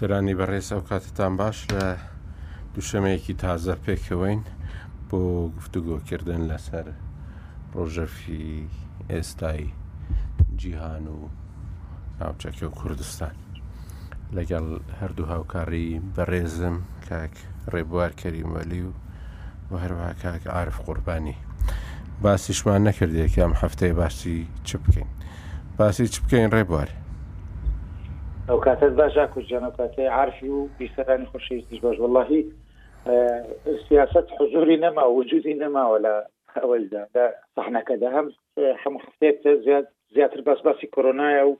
سەرانی بەڕێز ئەو کاتتان باش لە دوشەمەیەکی تازە پێکەوەین بۆ گفتوگۆکردن لەسەر ڕۆژەفی ئێستای جیهان و ناوچەکە و کوردستان لەگەڵ هەردوو هاوکاری بەڕێزم کاک کاک ڕێبوار کەریم وەلی و و هەروەها کاک عارف قوربانی باسیشمان نەکردێک یام هەفتەیە باسی چ بکەین باسی چ بکەین ڕێبوار ئەو کاتت باشا کوجان ئەو کاتێ عرفی و بیسەرانی خۆشەویستیش باش واللهی سیاست حزوری نەما وجودی نەماوە لە ئەوەیدا لە سەحنەکەدا هەم هەموو هەفتێک زیاتر باس باسی کۆرۆنایە و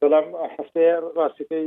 بەڵام هەفتەیە ڕاستەکەی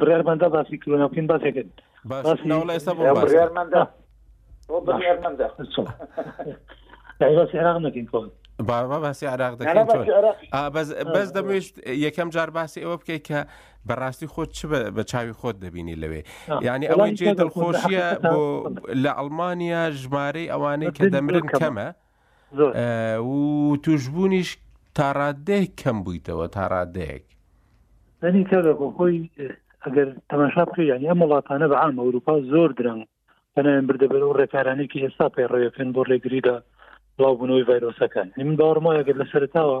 بڕێر بەندە باسی کردنە بکەین باسێکن باسی عراق نەکەین کۆن بابا باسی عراق دەکەین بەس دەمویست یەکەم جار باسی ئەوە بکەیت کە بەڕاستی خۆت چ بە چاوی خۆت دەبینی لەوێ ینی ئەوەی جێ دڵخۆشیە بۆ لە ئەڵمانیا ژمارەی ئەوانەی کە دەمرن کەمە و توشبوونیش تاڕاددەیەک کەم بوویتەوە تاڕادەیەک دەنی کاگە بۆ خۆی ئەگەر تەماشا بکە ینی ئەم وڵاتانە بە عام ئەوروپا زۆر درەنگ بەناوێن بردە بەر و ڕێکارانێکی ئێستا پەیڕەوەکەن بۆ ڕێگری لە بڵاوبوونەوەی ڤایرۆسەکان من باوەڕمایە گەر لە سەرتاوە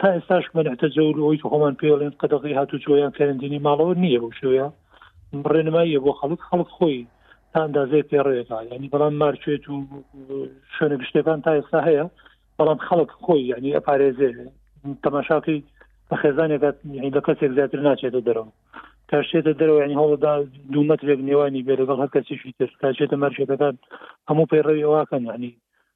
تا ئێستاش منع تەجەول ئەوەی خۆمان پێڵێن قەدەغی هاتوچۆیان کەرندینی ماڵەوە نییە بۆ شوێە ڕێنماییە بۆ خەڵک خەڵک خۆی تا ئەندازەیە پێڕێکا ینی بەڵام مارچێت و شوێنە گشتەکان تا ئێستا هەیە بەڵام خەڵک خۆی ینی ئەپارێزێ تەماشاقی بە خێزانێکات لە کەسێک زیاتر ناچێتە دەرەوە کاشێتە دەرەوە ینی هەوڵدا دوو مەترێک نێوانی بێ لەگەڵ هەر کەسیشی تر کاچێتە مارچێتەکان هەموو پەیڕەوی ئەوواکەن ینی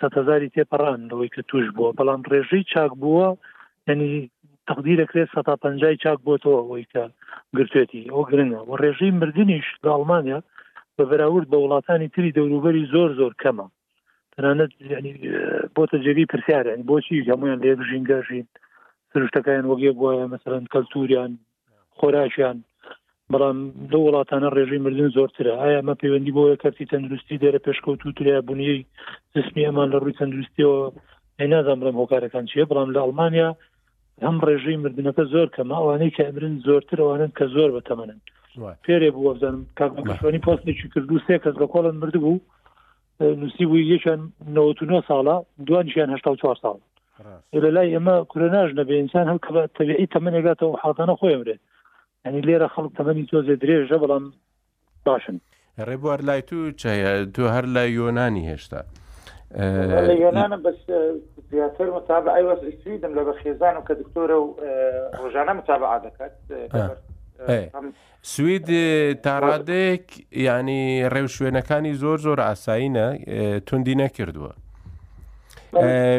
سەد هزاری تێپەڕان لەوەی کە توش بووە بەڵام ڕێژەی چاک بووە ینی تقدی دەکرێت سە تا پنجای چاک بۆتەوە ئەوەی کە گرتێتی ئەو گرنگە و ڕێژەی مردنیش لە ئەڵمانیا بە بەراورد بە وڵاتانی تری دەوروبەری زۆر زۆر کەمە تەنانەت ینی بۆتە جێگەی پرسیارن بۆچی هەمویان لێک ژینگەژین سروشتەکەیان وەگێ بواە مەسەرەن کەلتوریان خۆراکیان بەڵام لە وڵاتانە ڕێژەی مردن زۆرترە ئایا مە پەیوەندی بۆیە کەرتی تەندروستی دێرە پێشکەوتو تریا بنیی زسمی ئەمان لە ڕووی تەندروستیەوە نازان بڵم هۆکارەکان چیە بەڵام لە ئەڵمانیا هەم ڕێژەی مردنەکە زۆر کەمە ئەوانەی کە ئەمرن زۆرتر ئەوانن کە زۆر بەتەمەن پێرێ بوو وەبزانم کاکمەکەشوانی پۆستێکی کردو سێ کەس بە کۆڵن مردبوو نووسی بووی یەکیان 99 ساڵە دوانشیان 84 ساڵ لە لای ئێمە کورەناش نەبێ ئینسان هەم کە تەبیعی تەمنێگاتەوە حاڵانە خۆی ئەمرێ ئەنی لێرە خەڵک تەمەنی تۆزێ درێژە بەڵام باشن ڕێبوار لای تو چایە تو هەر لای یۆنانی هێشتا یۆنانە بەس زیاتر متابع ئەیوەس ئیسویدم لە بە خێزانم کە دکتۆرە و ڕۆژانە متابع دەکات سوید تاڕادەیەک ینی ڕێوشوێنەکانی زۆر زۆر ئاسایینە توندی نەکردووە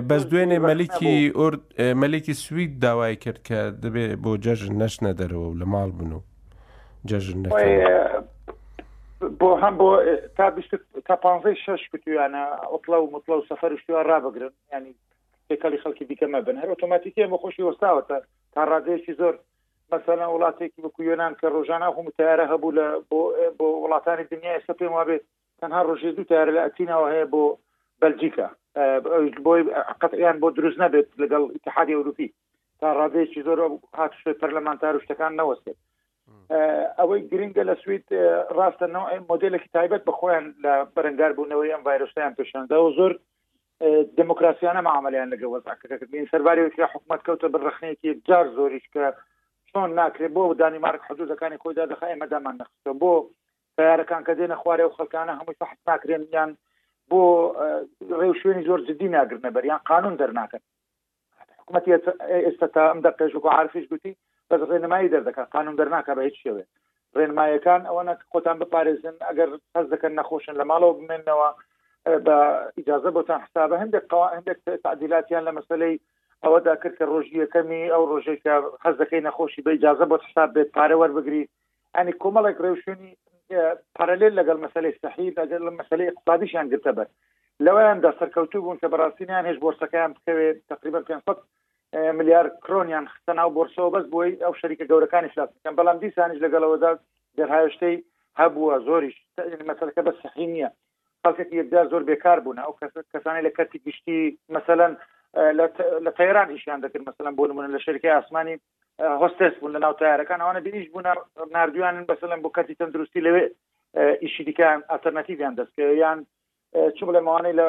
بەس دوێنێ مەلیکی ئۆرد مەلێکی سوید داوای کرد کە دەبێ بۆ جەژن نەشنە دەرەوە و لە ماڵ بن و جەژن بۆ هەم بۆ تا تا پ شش کوتویانە ئۆپڵە و مطلە و سەفەر شتوە ڕابگرن ینی تێکەڵی خەڵکی دیکە مەبن هەر ئۆتۆماتیکیان بۆ خۆشی وەستاوەتە تا ڕادێکی زۆر مەسەلەن وڵاتێکی وەکو یۆنان کە ڕۆژانە هەموو تارە هەبوو لە بۆ وڵاتانی دنیا ئێستا پێم وابێت تەنها ڕۆژێ دوو تارە لە ئەتینەوە هەیە بۆ بەلجیکا بۆی قەتیان بۆ دروست نەبێت لەگەڵ اتحادی ئەوروپی تا ڕادێکی زۆر هاتوشێ پەرلەمانتار و شتەکان نەوەستێت ئەوەی گرنگە لە سوید ڕاستە نەوەی مۆدلێکی تایبەت بە خۆیان لە بەرەنگار بوونەوەی ئەم ڤایرۆسیان پێشانداوە زۆر دێمۆکراسیانە مەعامەلەیان لەگەڵ وەزعە کردەکە بین سەرباری وکرا حکوومەت کەوتە بن ڕخنەیەکی یەکجار زۆریش کە چۆن ناکرێت بۆ دانیمارک حدودەکانی خۆی دادەخە ئێمە دامان نەخستە بۆ تیارەکان کە دێنە خوارێ و خەکانە هەمووی فەحت ناکرێن یان بۆ ڕێوشوێنی زۆر جددی ناگرنە بەریان قانون دەرناکەن حکومەتی ئێستا تا ئەم دەقێش وەکو عارفیش گوتی بەس ڕێنمایی دەردەکات قانون دەرناکە بە هیچ شێوێ ڕێنمایەکان ئەوەنە خۆتان بپارێزن ئەگەر هەز دەکەن نەخۆشن لە ماڵەوە بمێنەوە بە ئیجازە بۆتان حسابە هەندێک قەوا هەندێک تعدیلاتیان لە مەسلەی ئەوەدا کرد کە ڕۆژی یەکەمی ئەو ڕۆژێکە هەز دەکەی نەخۆشی بە ئیجازە بۆ حساب بێت پارە وەربگری ئەنی کۆمەڵێک ڕێوشوێنی پارالێل لەگەڵ مەسلەی سەحی لەگەر لە مەسلەی اقتصادیشیان گرتە بەر لەوەیاندا سەرکەوتوو بوون کە بەڕاستینیان هێش بۆرسەکەیان بکەوێت تقریبا 500 ملیار کرۆنیان خستە ناو بۆرسەوە بەس بۆی ئەو شەریکە گەورەکانی فلاس بکەن بەڵام دیسانیش لەگەڵەوەدا دەرهاوشتەی هەبووە زۆریش مەسلەکە بە سەحی نییە خەڵکێکی یەکجار زۆر بێکار بوون ئەو کەسانی لە کەرتی گشتی مەسەەن لە تەێران ئیشیان دەکرد مەسەن بۆ نمونە لە شەرکە ئاسمانی هۆستێس بوون لەناو تارەکان ئەوانە بینیش بوون نردویانن بەسەلم بۆ کەتی تەندروستی لەوێ ئیشی دیکان ئەتەرنەتیویان دەستکەوێ یان چ بڵێمەوانەی لە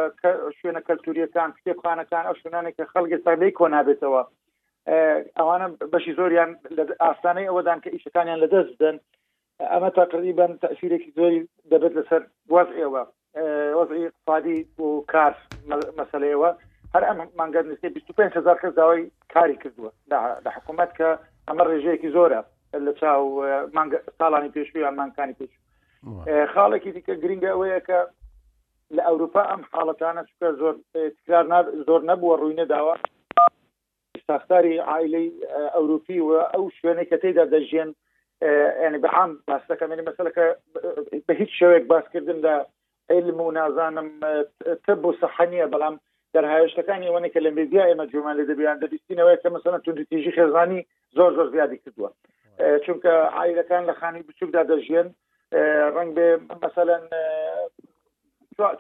شوێنە کەلتوریەکان کتێبخانەکان ئەو شوێنانی کە خەڵگە سادەی کۆ نابێتەوە ئەوانە بەشی زۆریان لە ئاستانەی ئەوەدان کە ئیشەکانیان لە دەست بدەن ئەمە تقریبان تەسیرێکی زۆری دەبێت لەسەر واز ئێوە وەزی اقتصادی و کار مەسلەیەوە هەر ئەم مانگە نزیکە 25 هزار کەس داوای کاری کردووە لە حکوومەت کە ئەمە ڕێژەیەکی زۆرە لە چاو ساڵانی پێشوو یان مانکانی پێشوو خاڵێکی دیکە گرنگە ئەوەیە کە لە ئەوروپا ئەم حاڵەتانە چکە زۆر تکرار زۆر نەبووە ڕووی نەداوە ساختاری عائیلەی ئەوروپی و ئەو شوێنەی کە تێیدا دەژێن ینی بە عام باس دەکەم ینی مەسەلەکە بە هیچ شوێک باسکردن لە علم و نازانم تب و سەحە نییە بەڵام دەرهاوێشتەکانی ئەوەنە کە لە میدیا ئێمە جومان لە دەبیان دەبیستینەوەی کە مەسەنە توندتیژی خێزانی زۆر زۆر زیادی کردووە چونکە ئایرەکان لە خانی بچووکدا دەژێن ڕنگ بێ مەسەەن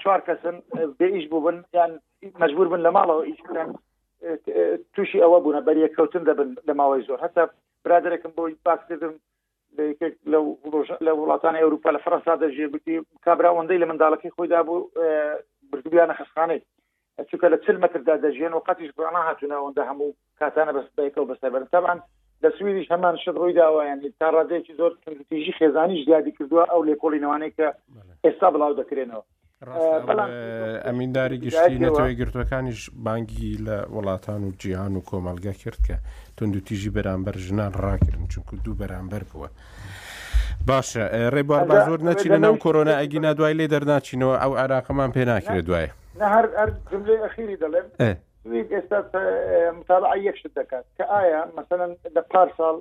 چوار کەسن بێ ئیش بووبن یان مجبور بن لە ماڵەوە ئیش بکەن تووشی ئەوە بوونە بەریەککەوتن دەبن لە ماوەی زۆر هەتا برادێکم بۆی باسکردم لە وڵاتانی ئەوروپا لە فەرەنسا دەژێ گوتی کابراوەندەی لە منداڵەکەی خۆیدا بوو بردویانە خەسخانەی چونکە لە چل متردا دەژێن و قەتیش بڕنا هاتووناوەندە هەموو کاتانە بەس بەیکەوە بەسەر بەرن تاوان لە سویدیش هەمان شت ڕووی داوایانی تا ڕادێکی زۆر تیژی خێزانیش زیادی کردووە ئەو لێکۆڵی نوانەیە ئێستا بڵاو دەکرێنەوە ئەمینداری گشتی نەتەوەی گرتوەکانیش بانگی لە وڵاتان و جیهان و کۆمەلگا کرد کە تونند و تیژی بەرامبەر ژنان ڕاکردن چونکو دوو بەرامبەر بووە. باشە ڕێبوار با زۆر نەچینە ناو کۆرۆنا ئەگینا دوای لێ دەرناچینەوە ئەو عراقمان پێ ناکرێت دوای هەر جملەی ئەخیری دەڵێم ئێستا متابع یەکشت دەکات کە ئایا مەسەن لە پار ساڵ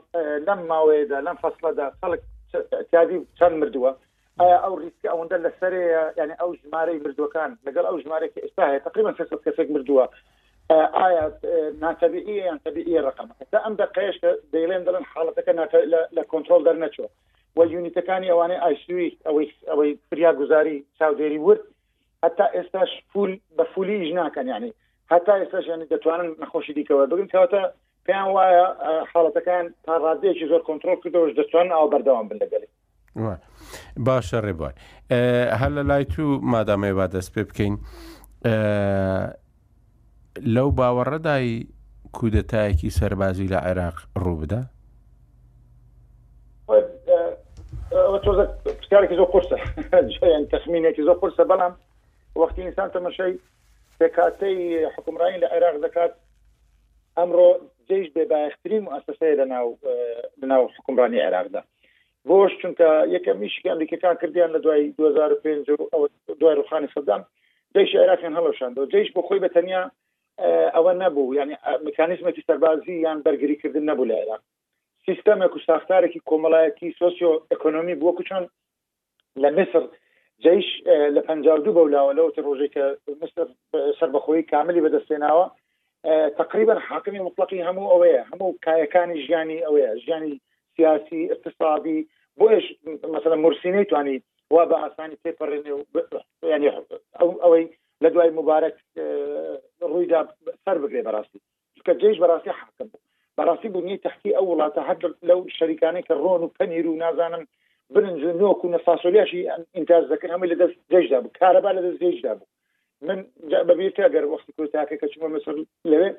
لەم ماوەیەدا لەم فەسڵەدا خەڵک تیادی چەند مردووە ئایا ئەو ریسکە ئەوەندە لەسەرەیە یعنی ئەو ژمارەی مردوەکان لەگەڵ ئەو ژمارە کە ئێستا هەیە تقریبا سێ کەسێک مردووە ئایا ناتەبیە یان تەبیە ڕقمەکە تا ئەم دقەیەش کە دەیڵێن دەڵن حاڵەتەکە لە کۆنتترۆل دەرنەچوە و یونیتەکانی ئەوانەی ئایسوی ئەوەی ئەوەی فریا گوزاری چاودێری ورد هەتا ئێستاش فول بە فولی ئیش ناکەن یعنی هەتا ئێستاش یعنی دەتوانن نەخۆشی دیکەوە بگرن کەواتە پێیان وایە حاڵەتەکان تا ڕادێکی زۆر کۆنتترۆل کردەوەش دەتوان ئاو بەردەوام بن لەگەلی باشە ڕێبوار هەر لە لای تو مادامەوە دەست پێ بکەین لەو باوەڕەدای کودەتایەکی سەربازی لە عێراق ڕووبدا؟ پرسیارێکی زۆر قورسە تەخمینێکی زۆر قورسە بەڵام وەختی ئینسان تەمەشای پێکاتەی حکومڕانی لە عێراق دەکات ئەمڕۆ جێش بێبایەخترین مؤسسەیە لە ناو لە ناو حکومڕانی عێراقدا بۆش چونکە یەکەم میشکی ئەمریکەکان کردیان لە دوای 2005 دوای ڕوخانی سەدام جیش عێراقیان هەڵەشاندەوە جیش بۆ خۆی بە تەنیا ئەوە نەبوو ینی میکانیزمێکی سەربازی یان بەرگریکردن نەبوو لە عێراق سیستەمێک و ساختارێکی کۆمەڵایەتی سۆسیۆ ئەکۆنۆمی بووە کوچۆن لە میسر جیش لە پ دوو بەولاوە لەوتی ڕۆژێکە مستر سربەخۆی کاملی بەدەستێناوە تەقریبەن حاکمی مطلقی هەموو ئەوەیە هەموو کایەکانی ژیانی ئەوەیە ژیانی سیاسی اقتصادی بۆش مثلا مرسینەی توانی وا بە ئاسانی تێپەڕێنێ و ینی ئەوەی لە دوای مبارەت ڕوویدا سەر بگرێ بەڕاستی کە جێش بەڕاستی حاکم بوو بەڕاستی بوونی تەختی ئەو وڵاتە هەر لەو شەریکانەی کە ڕۆن و پەنیر و نازانم برنج و نۆک و نەفاسۆلیاشی ئینتاز دەکرد هەمووی لە دەست جێشدا بوو کارەبا لە دەست جێشدا بوو من بەبیرتە گەر وەختی کورتاکە کە چوومە مسر لەوێ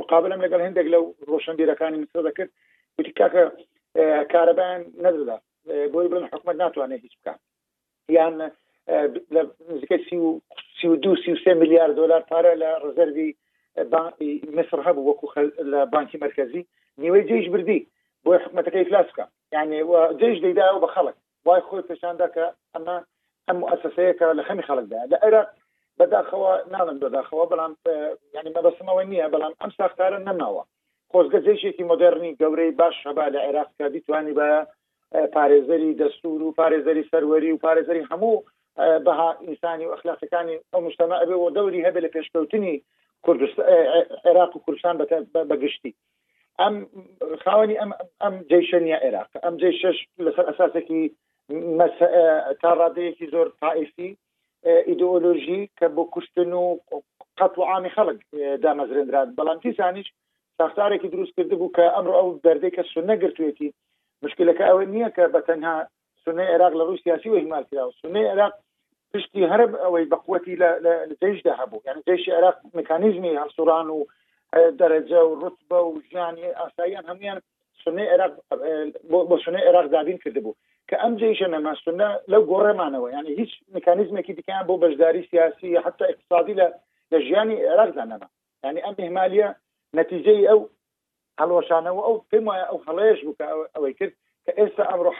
مقابلم لەگەڵ هندێک لەو ڕۆشنبیرەکانی مسر دەکرد وتی کاکە کارەبان نەدەدا بۆی بڵم حکومت ناتوانێت هیچ بکات یان لە نزیکە سی و دو سی سێ میلیارد دلار پارە لە ڕزەروی مصر هەبوو وەکو لە بانکی مرکزی نیوەی جیش بردی بۆی حکومەتەکەی فلاسکە یعنی جیش دەیدا و بە خەڵک وای خۆی پێشاندا کە ئەمە ئەم موسسەیە کە لە خەمی خەڵکدا لە عێراق بەداخەوە ناڵم بەداخەوە بەڵام ینی مەبەسمەوە نییە بەڵام ئەم ساختارە نەماوە خۆزگە جێشێکی مۆدررنی گەورەی باش هەبا لە عێراق کە بیتوانی بە پارێزەری دەستور و پارێزەری سەروەری و پارێزەری هەموو بەها ئینسانی و ئەخلاقەکانی ئەو مشتەمە ئەبێ و دەوری هەبێ لە پێشکەوتنی کوردستان عێراق و کوردستان بە گشتی ئەم خاوەنی ئەم ئەم جیشەنیا عێراق ئەم جی شش لەسەر ئەساسێکی تا ڕادەیەکی زۆر تائفی ئیدۆلۆژی کە بۆ کوشتن و قەت و عامی خەڵک دامەزرێنران بەڵام دیسانیش ساختارێکی دروست کرد بوو کە ئەمڕۆ ئەو دەردێکە سنە گرتوێتی مشکلەکە ئەوە نییە کە بە تەنها سونەی عێراق لە ڕووی سیاسی و هیمال کرا و سونەی عێراق پشتی هەر ئەوەی بەقوەتی لە جیشدا هەبوو یعنی جیشی عێراق مکانیزمی هەڵسوڕان و دەرەجە و ڕوتبە و ژیانی ئاساییان هەمویان سنەی عێراق بۆ سنەی عێراق دابین کردبوو کە ئەم جیشە نەما سنە لەو گۆڕێمانەوە یعنی هیچ مکانیزمێکی دیکەیان بۆ بەشداری سیاسی حتا اقتصادی لە لە ژیانی عێراقدا نەما ینی ئەم ئهمالیە نەتیجەی ئەو هەڵوەشانەوە ئەو پێم وایە ئەو هەڵەیەش بوو کە ئەوەی کرد کە ئێستا ئەمڕۆ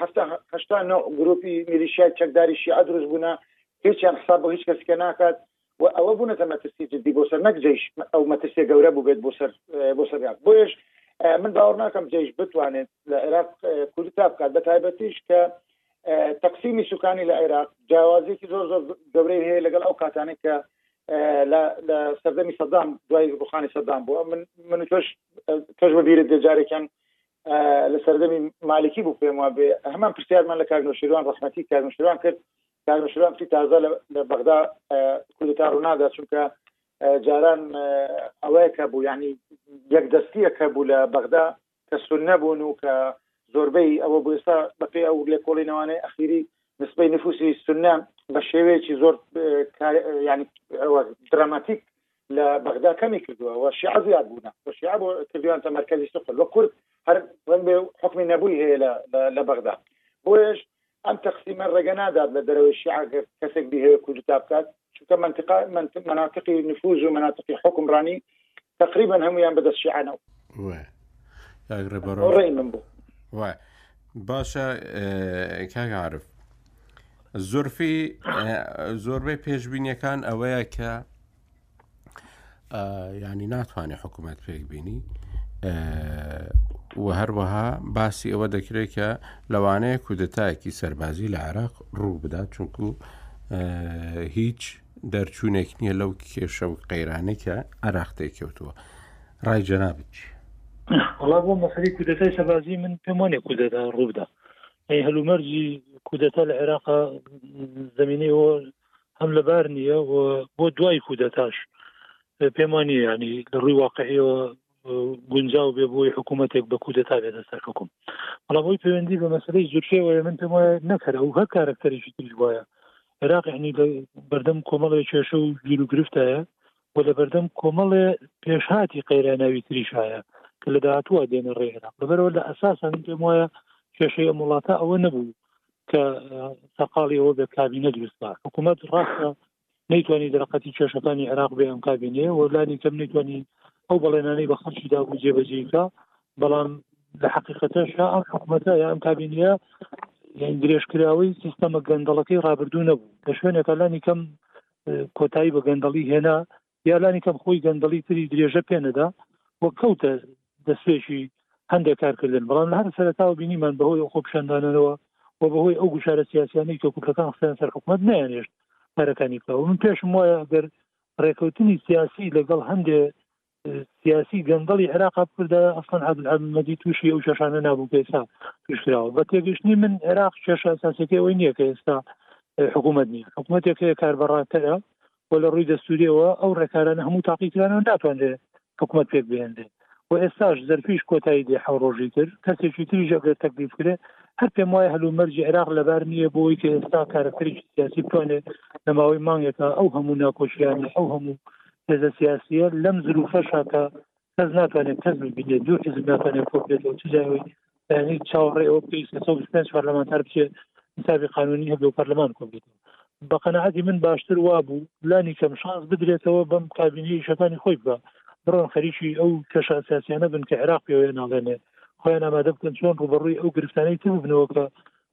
هەشتا نۆ گروپی میلیشیای چەکداری شیعە دروست بوونە هیچیان حساب بۆ هیچ کەسکە ناکات و ئەوە بوونەتە مەترسی جدی بۆ سەر نەک جیش ئەو مەترسیە گەورە بوو بێت بۆ سەر بۆ سەر عراق بۆیش من باوەڕ ناکەم جیش بتوانێت لە عێراق کودتا بکات بە تایبەتیش کە تەقسیمی سوکانی لە عێراق جیاوازیکی زۆر زۆر گەورەی هەیە لەگەڵ ئەو کاتانێک کە لە سەردەمی سەدام دوای ڕوخانی سەدام بووە من من تۆش تۆش بەبیرت دێ جارێکیان لە سەردەمی مالکی بوو پێم وا بێ هەمان پرسیارمان لە کارنوشیروان ڕحمەتی کارنوشیروان کرد کارنوشیروان پری تازە لە بەغدا کودتا ڕوونادا چونکە جاران ئەوەیە کە بوو ینی یەک دەستیەکە بوو لە بەغدا کە سوننە بوون و کە زۆربەی ئەوە بۆ ئێستا بەپێی ئەو لێکۆڵینەوانەی ئەخیری نسبەی نفوسی سوننە بە شێوەیەکی زۆر ینی دراماتیک لە بەغدا کەمی کردووە و شیعە زیاد بوونە و شیعە بۆ کردویان تە مرکزی سفر وە کورد هەر ڕەنگ بێ حکمی نەبووی هەیە لە بەغدا بۆیش ئەم تەقسیمە ڕێگە نادات لە دەرەوەی شیعە کەسێک بیهەوێ کودتا بکات، چونکە مەنتقە مەناتقی نفوز و مەناتقی حوکمڕانی تەقریبەن هەموویان بەدەست شیعەنەو. ئەوە ڕێی من بوو. باشە کاک عارف زۆرفی زۆربەی پێشببینیەکان ئەوەیە کە ینی ناتوانێت حکوومەت پێک بینی و هەروەها باسی ئەوە دەکرێت کە لەوانەیە کودتایەکی سەربازی لە عراق ڕوو بدات چونکو هیچ دەرچوونێک نییە لەو کێشە و قەیرانێکە عراق تێککەوتووە ڕای جەنابچ وڵا بۆ مەسەری کودەتای سەبازی من پێم وانێ کودەتا ڕوودا ئەی هەلومەرجی کودەتا لە عێراق زمینەوە هەم لەبار نییە و بۆ دوای کودەتاش پێم وانە ینی لە ڕووی واقعیەوە گونجاو بێ بۆی حکوومەتێک بە کودەتا بێتە سەر حکوم بەڵامەوەی پەیوەندی بە مەسلەی زورکێوەیە من پێم وایە نەکەرە و هەر کارکتەرێکی تری وایە عێراق عنی بەردەم کۆمەڵێ کێشە و گیر و گرفتایە و لە بەردەم کۆمەڵێ پێشهاتی قەیراناوی تریشایە کە لە داهاتوە دێنە ڕێ عێراق لەبەرەوە لە ئەساسا من پێم وایە کێشەی ئەم وڵاتە ئەوە نەبوو کە سەقاڵی ئەوە بێت کابینە دروستکە حکوومەت ڕاستە نەیتوانانی دەرقەتی کێشەکانی عێراق بێ ئەم کابینێ وەلانی کەم نەیتوانانی ئەو بەڵێنانەی بە خەڵکی دابوو جێبەجێیکە بەڵام لە حقیقەتەش یا ئەم حکوومەتە یا ئەم کابینە یان درێژکراوەی سیستەمە گەندەڵەکەی ڕابردوو نەبوو لە شوێنێکەلانی کەم کۆتایی بە گەندەڵی هێنا یا لانی کەم خۆی گەندەڵی تری درێژە پێ نەدا و کەوتە دەستپێکی هەندێک کارکردن بەڵام لە هەر سەرتاوە بینیمان بەهۆی ئەو خۆپشاندانەوە و بەهۆی ئەو گوشارە سیاسیانەی کە کوردەکان خستیان سەر حکوومەت نایانێشت کارەکانی بکەوە من پێشم وایە گەر ڕێکەوتنی سیاسی لەگەڵ هەندێ سیاسی گەندەڵی عێراق بکردا ئەسڵەن عبدالحمەدی تووشی ئەو کێشانە نابوو کە ئێستا توشکراوە بە تێگەشتنی من عێراق کێشە ئەساسەکەی ئەوەی نییە کە ئێستا حکوومەت نیە حکوومەتێک هەیە کاربەڕاکەرە و لە ڕووی دەستوورییەوە ئەو ڕێکارانە هەموو تاقی کرانەوە و ناتوانرێ حکومەت پێک بهێنرێ و ئێستاش زەرفیش کۆتایی دێ حەو ڕۆژی تر کەسێکی تریش ئەگەر تەکلیف کرێ هەر پێم وایە هەل و مەرجی عێراق لەبار نییە بۆ ئەوەی کە ئێستا کارەکتەرێکی سیاسی بتوانێ لە ماوەی مانگێکا ئەو هەموو ناکۆکییانە ئەو هەموو هێزە سیاسییە لەم زرووفەشا کە کەس ناتوانێت کەس ببینێت دوو حزب ناتوانێت کۆپێتەوە چ جاوی یعنی چاوەڕێ ئەوە بکەی سێ سەد و بیست و پێنج پەرلەمانتار بچێت حسابی قانونی هەبێ و پەرلەمان کۆبێتەوە بە قەنەعەتی من باشتر وا بوو لانی کەم شانس بدرێتەوە بەم کابینەی ئیشەکانی خۆی بکە بڕۆن خەریکی ئەو کێشە سیاسیانە بن کە عێراق پێوەیە ناڵێنێ خۆیان ئامادە بکەن چۆن ڕوبەڕووی ئەو گرفتانەی تر ببنەوە کە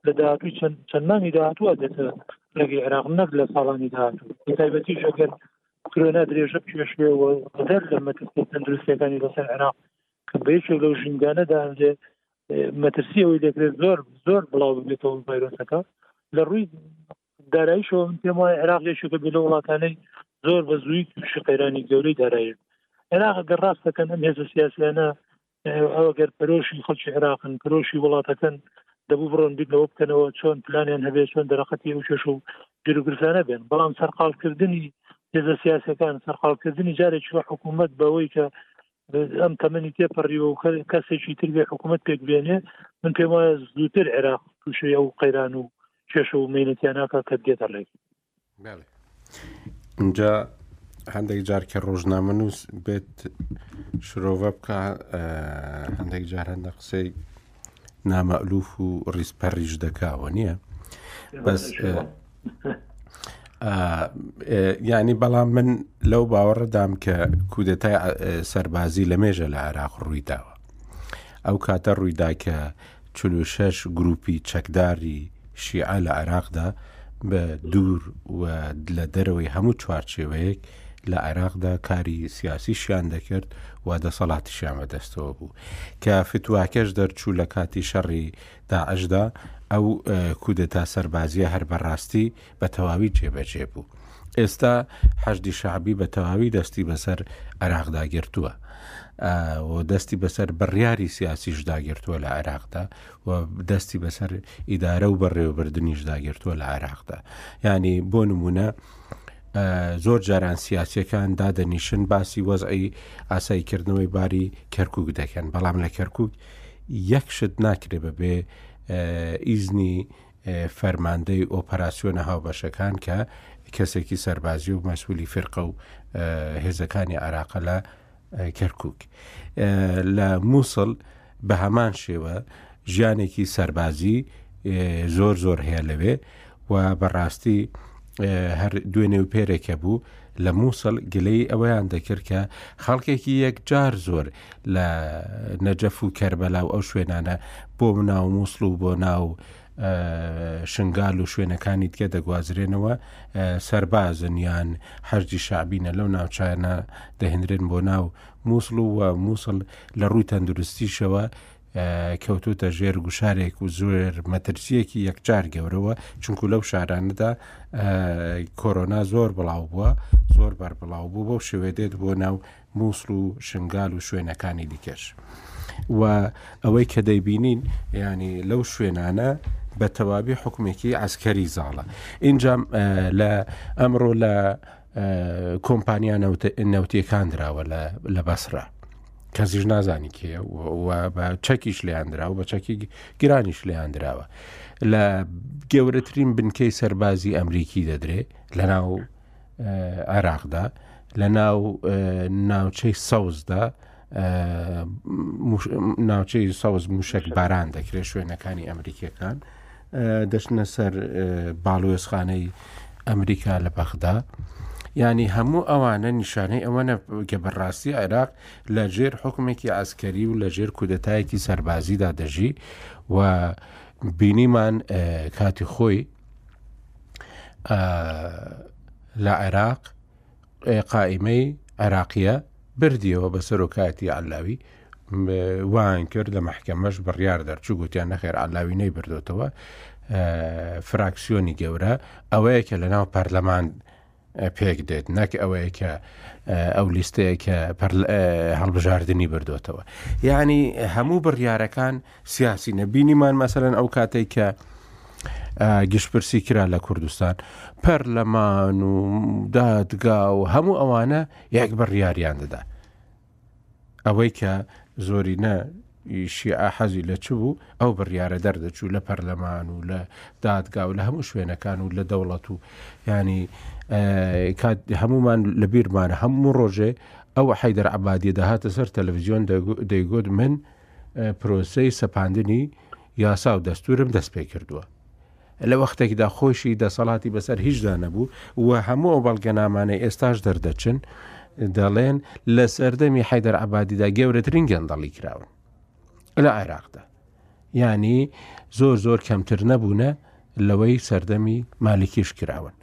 لە داهاتووی چەند چەندمانی داهاتووە دێتە ڕێگەی عێراق نەک لە ساڵانی داهاتوو بە تایبەتیش ئەگەر کرۆنا درێژە پێشێ و دەر لە مەترسی تەندروستەکانی لەسەر عێراق کە بەیەکێک لەو ژینگانە داێ مەترسی ئەوەی دەکرێت زۆر زۆر بڵاو بێتەوە ڤایرۆسەکە لە ڕووی دارایشەوە من پێم وایە عێراق لێشەکە بێ لە وڵاتانەی زۆر بە زووی تووشی قەیرانی گەورەی دارایە عێراق گەڕاستەکەن ئەم هێز سیاسیانە ئەوە گەر پەرۆشی خەڵکی عێراقن پرۆشی وڵاتەکەن دەبوو بڕۆن بیرەوە بکەنەوە چۆن پلانیان هەبێت چۆن دەرەقەتی ئەو کێش و گرگرزانە بێن بەڵام سەرقالکردنی هێزە سیاسەکان سەرقالکردنی جارێکی وە حکوومەت بەوەی کە ئەم تەمەنی تێپەڕیوە و کەسێکی تر بێ حکوومەت پێک بێنێ من پێم وایە زووتر عێراق تووشی ئەو قەیران و کێش و مینەتیانناکە کە دێتە ڕێک ئینجا هەندێک جار کە ڕۆژنامە نووس بێت شرۆڤە بکە هەندێک جار هەندە قسەی نامەلوف و ڕیزپەڕیش دەکاوە نییە بەس ینی بەڵام من لەو باوەڕدام کە کودەتای سەربازی لە مێژە لە عراق ڕوویداوە ئەو کاتە ڕوویدا کە چل و شەش گرووپی چەکداری شیعە لە عێراقدا بە دوور و لە دەرەوەی هەموو چوارچێوەیەک لە عێراقدا کاری سیاسیشیان دەکرد و دەسەڵاتیشیان بەدەستەوە بوو کە فتواکەش دەرچوو لە کاتی شەڕی داعشدا ئەو کودەتا سەربازیە هەر بەڕاستی بە تەواوی جێبەجێ بوو ئێستا حەشدی شعبی بە تەواوی دەستی بەسەر عراقدا گرتووە و دەستی بەسەر بڕیاری سیاسیش داگرتووە لە عێراقدا و دەستی بەسەر ئیدارە و بەڕێوەبردننیش داگرتووە لە عێراقدا ینی بۆ نمونە زۆر جاران سیاسەکان دادەنیشن باسی وەزعی ئاساییکردنەوەی باری کەرکک دەکەن بەڵام لە کەرکک یەک شت ناکرێ بەبێ ئیزنی فەرماندەی ئۆپەراسیۆنە هاوبەشەکان کە کەسێکی سەربازی و مەسوولی فرقە و هێزەکانی عراقە لە کەرکک لە مووسڵ بە هەمان شێوە ژیانێکی سەربازی زۆر زۆر هەیە لەوێ و بەڕاستی هەر دوێنێ و پێرێکە بوو لە مووسڵ گلەی ئەوەیان دەکرد کە خەڵکێکی یەکجار زۆر لە نەجەف و کەربەلا و ئەو شوێنانە بۆ ناو مووسڵ و بۆ ناو شنگال و شوێنەکانی دیکە دەگوازرێنەوە سربازن یان حەرجی شعبینە لەو ناوچانە دەهێنرێن بۆ ناو مووسڵ و مووسڵ لە ڕووی تەندروستیشەوە کەوتوتە ژێر گوشارێک و زۆر مەترسیەکی یەکجار گەورەوە چونکو لەو شارانەدا کۆرۆنا زۆر بڵاو بووە زۆر بەربڵاو بوو بۆ شوێ دێت بۆ ناو موسڵ و شنگال و شوێنەکانی دیکەش و ئەوەی کە دەیبینین ینی لەو شوێنانە بە تەواوی حکومێکی ئەسکەری زاڵە اینجا لە ئەمڕۆ لە کۆمپانیا نەوتیەکان دراوە لە بەسرە کەسیش نازانی کێ بە چەکیش لیاندرا و بە چەکی گرانیش لیاندراوە لە گەورەترین بنکەی سەربازی ئەمریکی دەدرێ لە ناو عێراقدا لە ناو ناوچەی سەوزدا ناوچەی سەوز موشک باران دەکرێت شوێنەکانی ئەمریکیەکان دەچنە سەر باڵوێزخانەی ئەمریکا لە بەغدا ینی هەموو ئەوانە نیشانەی ئەوەنە کە بەڕاستی عێراق لە ژێر حکومێکی ئاسکەری و لە ژێر کودەتایەکی سەربازیدا دەژی و بینیمان کاتی خۆی لە عێراق قائیمەی عێراقیە بردیەوە بە سەرۆکایەتی علاوی وان کرد لە محکەمەش بڕیار دەرچوو گوتیان نەخێر علاوی نەی بردوتەوە فراکسیۆنی گەورە ئەوەیە کە لە ناو پەرلەمان پێک دێت نەک ئەوەیە کە ئەو لیستەیە کە هەڵبژاردننی بردوێتەوە یعنی هەموو بڕیارەکان سیاسی نەبینیمان مەسەرەن ئەو کاتێک کە گشتپرسی کرا لە کوردستان پەرلەمان و دادگا و هەموو ئەوانە یەک بڕیاریان دەدا ئەوەی کە زۆرینە شیعە حەزی لە چ بوو ئەو بڕیارە دەردەچوو لە پەرلەمان و لە دادگا و لە هەموو شوێنەکان و لە دەوڵەت و ینی هەمومان لە بیرمانە هەموو ڕۆژێ ئەو حیدر عبادی دەهاتە سەر تەلەڤزیۆن دەیگوت من پرۆسی سەپاندنی یاسا و دەستورم دەست پێ کردووە لە وەختێکدا خۆیشی دەسەڵاتی بەسەر هیچدا نەبوو و هەموو ئەو بەڵگەنامانەی ئێستاش دەردەچن دەڵێن لە سەردەمی حەیدەر عبادیدا گەورەترین گەندەڵی کراون لە عێراقدا ینی زۆر زۆر کەمتر نەبوونە لەوەی سەردەمی مالکیش کراون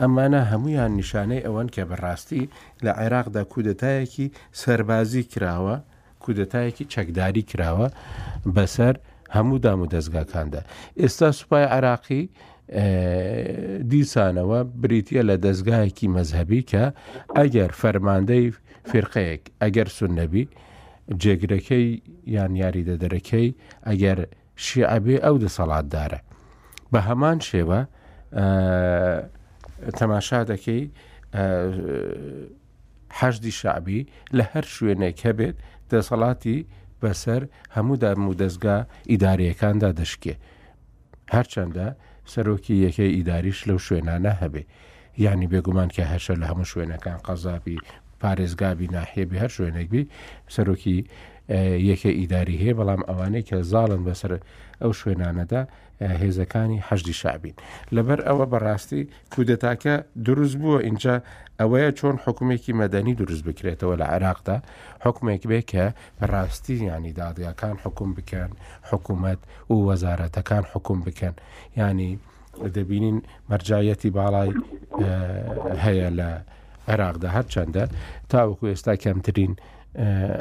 ئەمانە هەمویان نیشانەی ئەوەن کە بەڕاستی لە عێراقدا کودەتایەکی سەربازی کراوە کودەتایەکی چەکداری کراوە بەسەر هەموو دامودەزگاکاندا. ئێستا سوپای عێراقی دیسانەوە بریتە لە دەزگایەکی مەزهبی کە ئەگەر فەرماندەی فرقەیەک ئەگەر سنەبی جێگرەکەی یان یاریدە دەرەکەی ئەگەر شیعبێ ئەو دەسەڵاتدارە بە هەمان شێوە تەماشا دەکەی حەشدی شەعبی لە هەر شوێنێک هەبێت دەسەڵاتی بەسەر هەموو دام و دەستگا ئیدارەکاندا دەشکێ هەرچەندە سەرۆکی یەکەی ئیداریش لەو شوێنانە هەبێ یعنی بێگومان کە هەشە لە هەموو شوێنەکان قەزابی پارێزگابی ناحێبی هەر شوێنێکبی سەرۆکی یەکە ئیداری هەیە بەڵام ئەوانەی کە زاڵن بەسەر ئەو شوێنانەدا هێزەکانی حەشدی شعبین لەبەر ئەوە بەڕاستی کودەتاکە دروست بووە اینجا ئەوەیە چۆن حکومێکی مەدەنی دروست بکرێتەوە لە عێراقدا حکومێک بێ کە بەڕاستی ینی دادگاکان حکوم بکەن حکوومەت و وەزارەتەکان حکوم بکەن ینی دەبینین مەرجایەتی باڵای هەیە لە عێراقدا هەرچەندە تاوەکو ئێستا کەمترین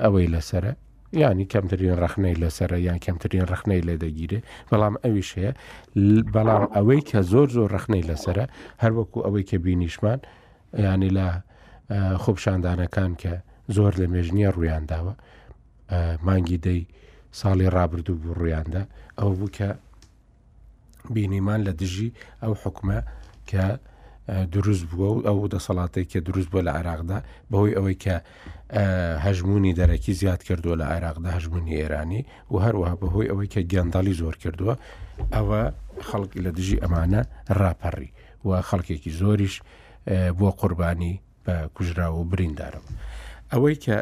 ئەوەی لەسرە یانی کەمترین ڕخنەی لەسرە یان کەمترین ڕخنەی لێ دەگیرێ بەڵام ئەویش هەیە بەڵام ئەوەی کە زۆر زۆر ڕخنەی لەسرە هەروەکو ئەوەی کە بینیشمان ینی لە خۆپشاندانەکان کە زۆر لە مێژنیە ڕویان داوە مانگی دەی ساڵی ڕابردوو بوو ڕویاندا ئەو بوو کە بینیمان لە دژی ئەو حکومە کە دروست بووە و ئەو دەسەڵاتێک کە دروست بووە لە عێراقدا بەهۆی ئەوەی کە هەژمونی دەرەکی زیاد کردووە لە عێراقدا هەژمونی ئێرانی و هەروەها بەهۆی ئەوەی کە گەندەڵی زۆر کردووە ئەوە خەڵک لە دژی ئەمانە راپەڕی و خەڵکێکی زۆریش بۆ قوربانی بە کوژراو و بریندارەوە ئەوەی کە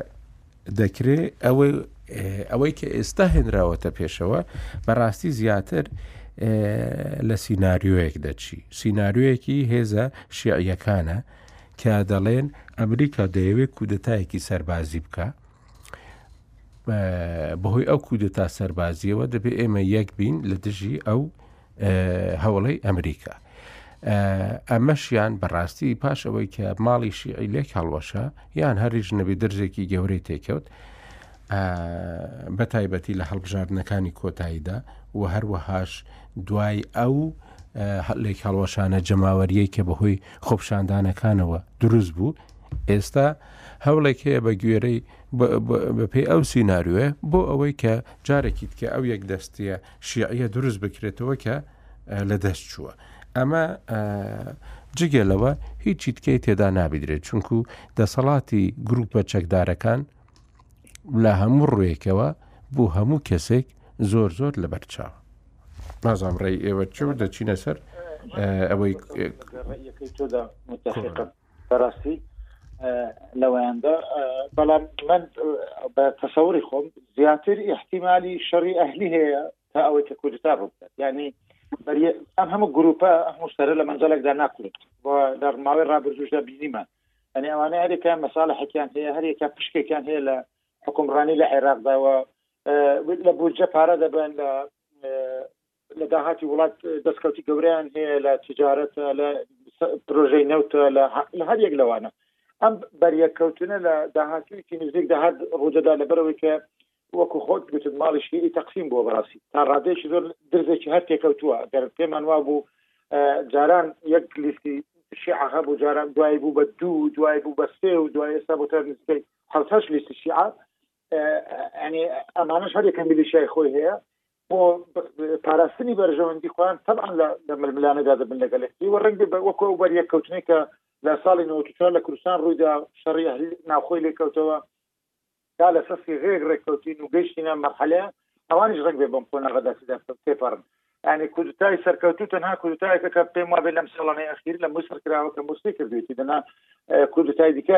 دەکرێ ئەوەی کە ئێستا هێنراوەتە پێشەوە بەڕاستی زیاتر لە سینناریۆیەک دەچی سینناریۆیەکی هێزە شیعیەکانە کە دەڵێن ئەمریکا دەیەوێت کودەتایەکی سەربازی بکە بەهۆی ئەو کودەتا سەربازیەوە دەبێت ئێمە یەک بین لە دژی ئەو هەوڵی ئەمریکا. ئەمەشیان بەڕاستی پاش ئەوەی کە ماڵی شیعی لێک هەڵوەشە یان هەریش نەبی درزێکی گەورەی تێکەوت بە تایبەتی لە هەڵبژاردنەکانی کۆتاییدا و هەروەهاش دوای ئەو لێک هەڵوەشانە جەماوەریەک کە بەهۆی خۆپشاندانەکانەوە دروست بوو ئێستا هەوڵێک هەیە بە گوێرەی بەپی ئەو سینناروێ بۆ ئەوەی کە جارێکیت کە ئەو یەک دەستە شیعە دروست بکرێتەوە کە لە دەست چووە ئەمە جگە لەوە هیچی تکەی تێدا نابیدرێت چونکو دەسەڵاتی گروپە چەکدارەکان لە هەموو ڕوێکەوە بۆ هەموو کەسێک زۆر زۆر لە بەرچاوە نازام ڕێی ئێوە چ و دەچینە سەر ئەوەی تۆدا متفقم بەڕاستی لەوەیاندا بەڵام من بە تەسەوری خۆم زیاتر احتیممالی شەڕی ئەهلی هەیە تا ئەوەی کە کوردتا ڕووبدات ینی ئەم هەموو گروپە هەموو سەرە لە مەنجەلێکدا ناکرێت بۆ دەڕماوەی ڕابردوشدا بینیمان ئەنی ئەوانە هەرێکیان مەساڵە حەکیان هەیە هەرێکە پشکێکیان هەیە لە حکومڕانی لە عێراقداوە لە بودجە پارە دەبن لە لە داهاتی وڵات دەستکەوتی گەورەیان هەیە لە تجارەت لە پرۆژەی نەوتە لە هەر یەک لەوانە ئەم بەریەککەوتنە لە داهاتوویکی نزیک داهات ڕوودەدا لە بەرەوەی کە وەکو خۆت گوتت ماڵی شیعی تەقسیم بووە بەڕاستی تا ڕادێکی زۆر درزێکی هەر تێکەوتووە گەر پێمان وا بوو جاران یەک لیستی شیعە هەبوو جاران دوای بوو بە دوو دوای بوو بە سێ و دوای ئێستا بۆ تا نزیکەی حوتهش لیستی شیعە ئەمانش هەر یەکە میلیشای خۆی هەیە بۆ پاراستنی بەرژەوەندی خۆیان تەبان لە ململانەدا دەبن لەگەلێکی و ڕەنگە بە وەکو ئەو بەریەککەوتنی کە لە ساڵی 94 لە کوردستان ڕوویدا شەڕی ئەهلی ناوخۆی لێکەوتەوە تا لەسەر سیغەیەک ڕێککەوتین و گەیشتینە مەرحەلەیە ئەوانیش ڕەنگ بێ بەم قۆناغەدا تێدا تێپەڕن ینی کودتای سەرکەوتو تەنها کودتایەکە کە پێم وابێت لەم ساڵانەی ئەخیر لە موسر کراوە کە موسی کردوێتی دەنا کودتای دیکە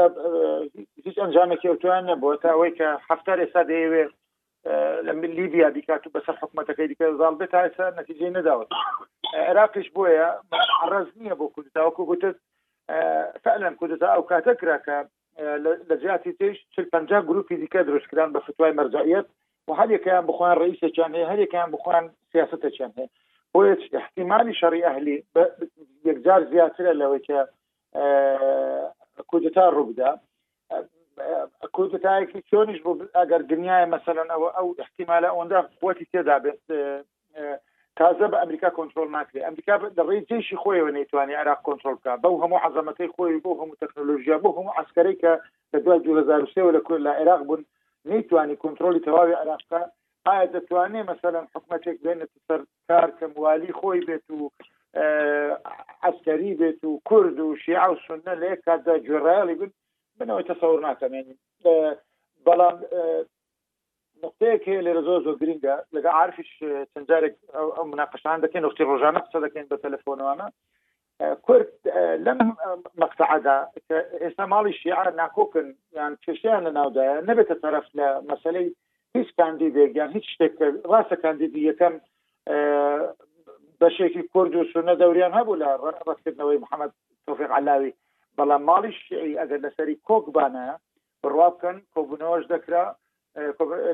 هیچ ئەنجامێکی ئەوتوان نەبووە تا ئەوەی کە هەفتار ئێستا دەیەوێ لە ملی بیا بیکات و بەسەر حکوومەتەکەی دیکە زاڵ بێت تاسە نەتیجەی نەداوت عێراقیش بۆیە ڕز نییە بۆ کوردتاوەکو گوتت فعلەن کوردتا ئەو کاتە کرا کە لە جیاتی تێش چل پ گروپی دیکە دروستکران بە فتوای مەرجعەت و هەرێکیان بخۆیان ڕئیسێکیان هەیە هەرێکیان بخۆیان سیاستەکیان هەیە بۆیە احتیممالی شەڕی ئەهلی یەکجار زیاترە لەوەی کە کودتا ڕووبدا کودتایەکی چۆنیش بوو ئەگەر دنیای مەسەرەن ئەوە ئەو احتیمالە ئەوەندە قوتی تێدا بێت تازە بە ئەمریکا کۆنتترۆل ناکرێت ئەمریکا لەڕێی جێشی خۆیەوە نەیتوانانی عراق کۆنتترۆل بکە بەو هەموو عزەمەکەی خۆی بۆ هەموو تەکنۆلۆژیا بۆ هەموو عسکەرەی کە لە دوای 2023 لە کورد لە عێراق بوون نەیتوانی کۆنتترۆلی تەواوی عراقکە ئایا دەتوانێ مەسەلەن حکومەتێک بێنێتە سەر کار کەم والی خۆی بێت و عسکەری بێت و کورد و شیعە و سنە لە یەک کاتدا گوێڕایەڵی بن بنەوەی تەسەور ناکەمێن بەڵام نقطەیەک هەیە لێرە زۆر زۆر گرنگە لەگە عرفش چەندجارێک ئەو مناقشان دەکەین وەختی ڕۆژانە قسە دەکەین بە تەلەفۆنەوانە کورد لەم مەقتەعەدا ئێستا ماڵی شیعە ناکۆکن یان کێشیان لە ناودایە نەبێتە تەرەف لە مەسلەی هیچ کاندیدێک یان هیچ شتێک ڕاستە کاندیدی یەکەم بەشێکی کورد و سونە دەوریان هەبوو لە ڕستکردنەوەی محەممەد تۆفێق علاوی بەڵام ماڵی شیعی ئەگەر لەسەری کۆک بانە بڕوا بکەن کۆبونەوەش دەکرا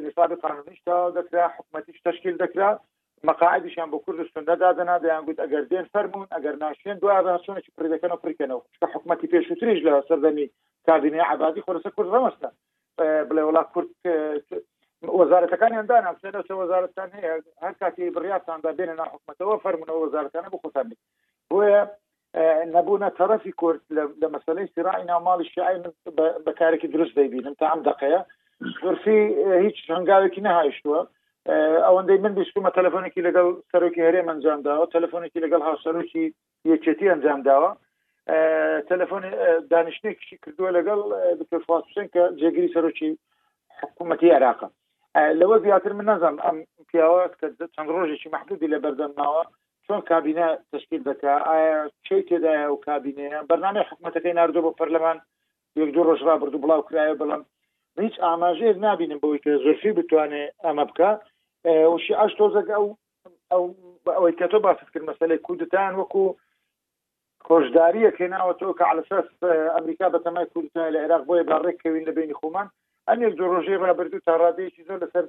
نیسابی قانونیش تەواو دەکرا حکومەتیش تشکیل دەکرا مەقاعدیشان بۆ کورد سنە دادەنا دەیان گوت ئەگەر دێن فەرمونون ئەگەر ناشێن دوای بەچونێکی پردەکەن و پرکەنەوە کە حکومەتی پێشوتریش لە سەردەمی کابینەی عبادی خۆرەسە کورد ڕەمەستە بڵێ وڵا کورد وەزارەتەکانیان دانام سێنەوە وەزارەتان هەیە هەر کاتی بڕاتاندا بێنە ناحکومەتەوە فەرمونەوە وەزارەتانە بۆ خۆتان بۆیە نەبوونە تەرەفی کورد لە مەسلەی سراعی ناوماڵی شیعی من بەکارێکی دروست دەیبینم تا ئەم دقەیە زورفی هیچ هەنگاوێکی نەهایشتووە ئەوەندەی من بیستمە تەلەفۆنێکی لەگەڵ سەرۆکی هەرێم ئەنجام داوە تەلەفۆنێکی لەگەڵ هاوسەرۆکی یەکێتی ئەنجام داوە تەلەفۆن دانیشتێکیشی کردووە لەگەڵ دکتۆر فواد حسێن کە جێگیری سەرۆکی حکوومەتی عێراقە لەوە زیاتر من نەزانم ئەم پیاوە کە چەند ڕۆژێکی محدودی لە بەردەم ماوە چۆن کابینە تشکیل دەکا ئایا کێ تێدایە و کابینەیە بەرنامەی حکوومەتەکەی نردۆ بۆ پەرلەمان یەک دوو ڕۆژ ڕابردوو بڵاو کرایە بەڵام هیچ ئاماژەیەک نبینم بەوەی کە زۆرفی بتوانێ ئەمە بکە وشی ئاش تۆزەگە ئەو ئەو ئەوەی کە تۆ باست کرد مەسلەی کودتان وەکو هۆشداریەک هێناوەتەوە کە عەلەساس ئەمریکا بەتەمای کودتایە لە عێراق بۆیە با ڕێک کەوین لە بەینی خۆمان ئەم یەک دوو ڕۆژەی ڕابردوو تا ڕادەیەکی زۆر لەسەر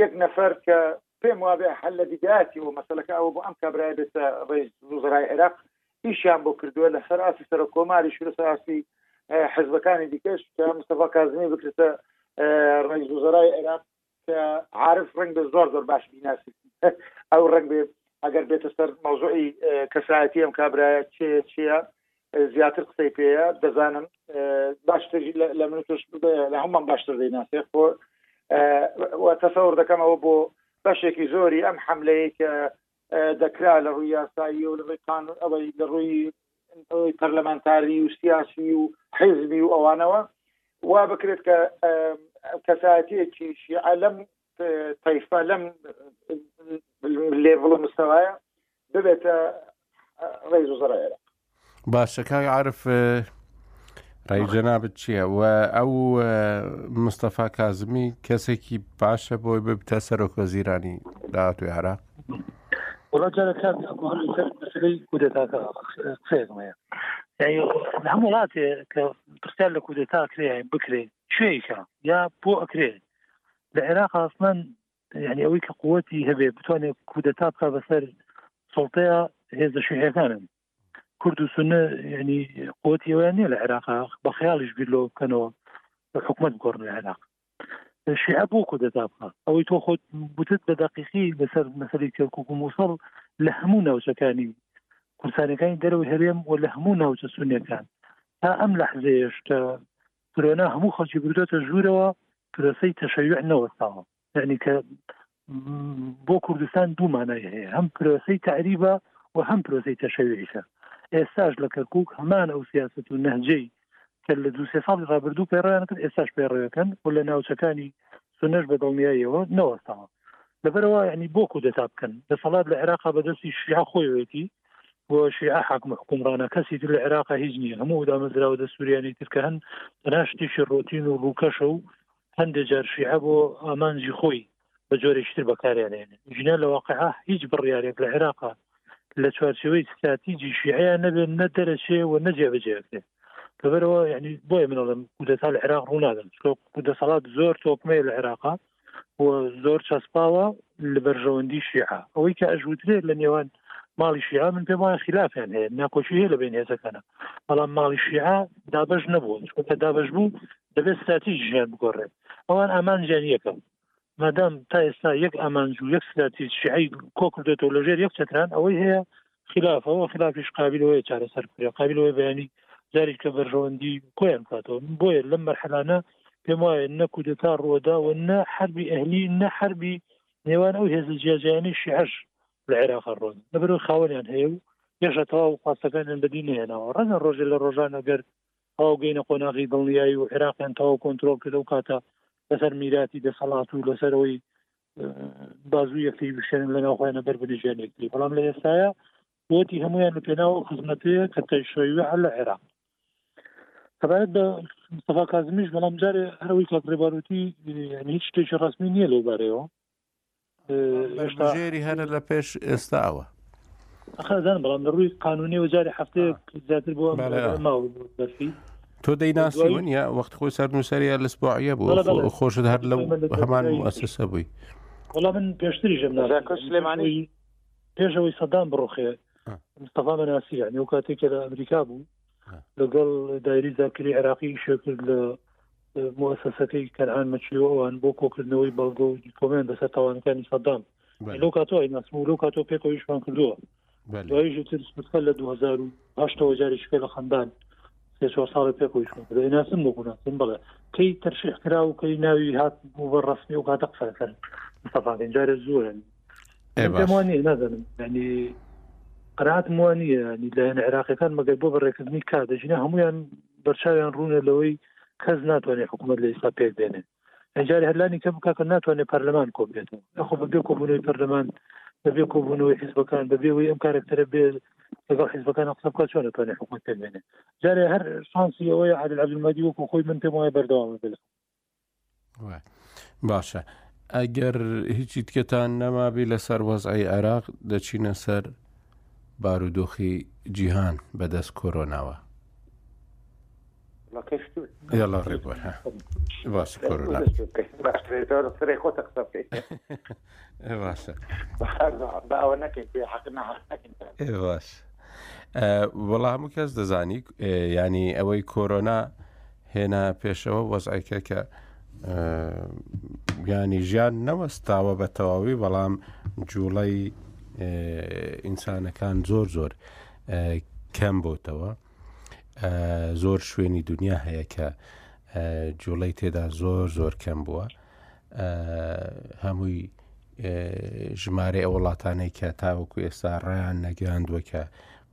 یەک نەفەر کە پێم وابێ هەر لە بیدایەتیەوە مەسەلەکە ئەوە بۆ ئەم کابرایە بێتە ڕێز وزرای عێراق ئیشیان بۆ کردووە لەسەر ئاستی سەرۆک کۆماریش و لەسەر ئاستی حزبەکانی دیکەش کە مستەفا کازمی بکرێتە ڕئیس وزرای عێراق کە عارف ڕنگ بێ زۆر زۆر باش بیناسی ئەو ڕنگ بێ ئەگەر بێتە سەر مەوزوعی کەسایەتی ئەم کابراە چێ چییە زیاتر قسەی پێەیە دەزانم باشتر لە من توش لە هەممان باشتر دەیناسێ خۆ تەسەور دەکەمەوە بۆ بەشێکی زۆری ئەم حملەیە کە دەکرا لە ڕووی یاسایی و لەڕووی قانون ئەوەی لە ڕووی پەرلەمانتاری و سیاسی و حزبی و ئەوانەوە وا بکرێت کە کەسایەتیەکی شیعە لەم تایفە لەم لێڤڵ مستەوایە ببێتە ڕێز و زڕێرە باشە کاک عرف ڕای جەنابت چییە و ئەو مستەفا کازمی کەسێکی باشە بۆی ببتە سەرۆک وەزیرانی داهاتوی عراق وڵا جارە کار مەسلەی کودەتاکە قسەیەکمەیە لە هەم وڵاتێ کە پرسیار لە کودەتا کرێ بکرێ شوێیکە یا بۆ ئەکرێ لە عێراق ئاسمان یعنی ئەوەی کە قوتی هەبێ بتوانێت کودەتا بک بەسەر سڵتەیە هێزە شوێەکانن کورد و سنە ینی قوتی ئەویان نیە لە عێراق بە خیاڵیش بیر لۆ بکەنەوە حکومت گۆڕن لە عێراق شیعە بۆ کودەتا بکە ئەوەی تۆ خۆت بوتت بە دقیقی لەسەر مەسەری کەرکک و مووسڵ لە هەموو ناوچەکانی کورسانەکانی دەرەوە هەرێم و لە هەموو ناوچە سونەکان تا ئەم لەحزێش کە کورۆنا هەموو خەڵکی بردۆتە ژوورەوە پرۆسەی تەشەیوع نەوەستاوە یعنی کە بۆ کوردستان دوو مانای هەیە هەم پرۆسەی تعریبە و هەم پرۆسی تەشەویشە ئێستاش لە کەرکک هەمان ئەو سیاست و نەهجەی کە لە دو سێ ساڵی ڕابردوو پێڕیان کرد ئێستاش پێڕێەکەن و لە ناوچەکانی سنەش بە دڵنیاییەوە نەوەستاوە لەبەرەوە ینی بۆ کودەتا بکەن دەسەڵات لە عێراقا بەدەستی شیع خۆیەتی بۆ شیعە حاکم حکومڕانە کەسی تر لە عێراقا هیچ نییە هەموو دامەزراوە دە سووریانی ترکە هەن بەنا شتێکی ڕۆتین و ڕووکەشە و هەندێک جار شیعە بۆ ئامانجی خۆی بە جۆرێکتر بەکاریانێن ژنا لە واقعا هیچ بڕیارێک لە عێراقا لە چوارچەوەی ستراتیجی شیعەیە نەبێت نە دەرەچێ و نەجێ بەجێکرێت لەبەرەوە ینی بۆیە منڵم کودەتا لە عێراق ڕوونادەن دەسەڵات زۆر تۆکمەیە لە عێراقا و زۆر چەسپاوە لە بەرژەوەندی شیعە ئەوەی کە ئەژوترێت لە نێوان ماڵی شیعە من پێم وایە خلافیان هەیە ناکۆکی هەیە لە بین هێزەکانە بەڵام ماڵی شیعە دابش نەبوو چونکە دابش بوو دەبێت ستراتیژ ژیان بگۆڕێت ئەوان ئامانجیان یەکەم مادام تا ئێستا یەک ئامانج و یەک ستراتیج شیعی کۆکردێتەوە لەژێر یەک چەتران ئەوەی هەیە خلاف ئەوە خلافیش قابلەوەی چارەسەر بکرێ قابلەوەی بەیانی جاریش کە بەرژەوەندی کۆیان کاتەوە بۆیە لەم مەرحلانە پێم وایە نەکو دەتا ڕوەدا و نە حربی ئەهلی نە حربی نێوان ئەو هێز جیاجیانی شیعش لە عێراق ڕۆن لەبەرو خاوەنیان هەیە و یەشە تەواو خواستەکانیان بەدی نێنەوە ڕەنە ڕۆژێ لە ڕۆژان ئەگەر هاوگەینە قۆناغی دڵنیایی و عێراقیان تەواو کۆنتترۆل کردە و کاتە لەسەر میراتی دەسەڵات و لەسەرەوەی بازوو یەکتری بشێنن لە ناوخۆیانە بەر بنیژیان یەکتری بەڵام لە ئێستاە بۆتی هەمویان لە پێناو خزمەتەیە کە تەشەوی هەر لە عێراق سەبارەت بە مستەفا کازمیش بەڵام جارێ هەرەوەی کاکرێبارەتی یعنی هیچ شتێکی ڕسمی نییە لەو بارەیەوە ژێری هەرە لە پێش ئێستاوە ئەخزان بەڵام لە ڕووی قانونیەوە جاری هەفتەیە زیاتر بۆ بەفی تۆ دەیناسی من یا وەخت خۆی سەر نووسەرە لە سپۆعە بوو خۆشت هەر لە هەمان و ئەسسە بووی وڵا من پێشتری ژم سلێمانی پێشەوەی سەدان بڕۆخێ مستەفا مەناسی یعنی و کاتێکە لە ئەمریکا بوو لەگەڵ دایری زاکری عێراقی شێکرد لە موسەسەکەی کەرهان مەچیەوە ئەوان بۆ کۆکردنەوەی بەڵگە و دیکۆمێن بەسەر تاوانەکانی سەدام لەو کاتەوە ناسم و لەو کاتۆ پێکەوەیشمان کردووە دوایژترکە لە 2010ەوە جاریشکە لە خەندان سێ چوار ساڵی پێکەوەیشمان کردوە ناسم بۆ بناسم بڵێ کەی تەرشیح کرا و کەی ناوی هات بوو بە ڕسمی و کاتە قسەکەن مستەفاگەنجارە زۆرن ئەوانێ نازانم ینی قرات وان نیە لایەن عێراقەکان مەگەر بۆ بەڕێکردنی کا دەژینە هەمویان بەرچاویان ڕوونە لەوەی کەس ناتوانێت حکوومەت لە ئیستا پێک دێنێ ئەجار هەلانی کە بکە ناتوانێت پەرلەمان کۆبێت ئەخۆ بەبێ کۆبوونەوەی پەرلەمان بەبێ کۆبوونەوەی حیزبەکان بەبێەوەی ئەم کارکتەرە بێ لەگەڵ حیزبەکان قسە بکە چۆن ناتوانێت حکوومەت پێک دێنێ جارێ هەر شانسی ئەوەیە عادل عبدمەدی وەکو خۆی من پێم وایە بەردەوامە بێت باشە ئەگەر هیچی تکەتان نەمابی لەسەر وەزعی عێراق دەچینە سەر بارودۆخی جیهان بەدەست کۆرۆناوە یاڵا ڕێبوار باسی کۆرۆنا باشترێتەوە قسە بکەیت ڕاستە باوەکەین پێ حق باش وەڵا هەموو کەس دەزانی ینی ئەوەی کۆرۆنا هێنا پێشەوە وەزعیکە کە گانی ژیان نەوەستاوە بە تەواوی بەڵام جوڵەی ئینسانەکان زۆر زۆر کەم بۆتەوە زۆر شوێنی دنیا هەیە کە جوڵەی تێدا زۆر زۆر کەم بووە هەمووی ژمارەی ئەو وڵاتانەی کە تاوەکو ئێستا ڕیان نەگەاندووە کە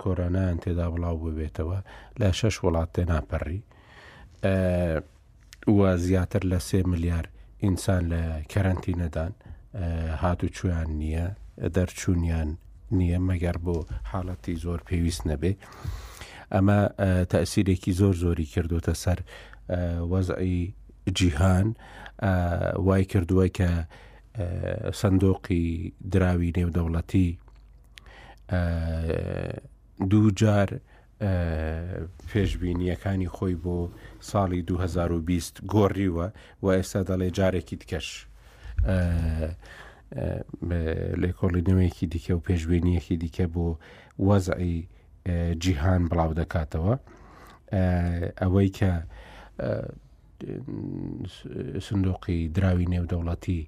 کۆرۆنایان تێدا بڵاو ببێتەوە لە شەش وڵات تێناپەڕی و زیاتر لە سێ ملیار ئینسان لە کەرەنتی نەدان هاتوو چویان نییە دەرچوونیان نییە مەگەر بۆ حاڵەتی زۆر پێویست نەبێ ئەمە تەسیرێکی زۆر زۆری کردوتە سەر وەزعی جیهان وای کردووە کە سندۆقی دراوی نێودەوڵەتی دوو جار پێشببینیەکانی خۆی بۆ ساڵی 2020 گۆڕیوە و ئێستا دەڵێ جارێکی دیکەش لێکۆڵینەوەیەکی دیکە و پێشببینیەکی دیکە بۆ وەزعی جیهان بڵاو دەکاتەوە ئەوەی کە سندۆقی دراوی نێودەوڵەتی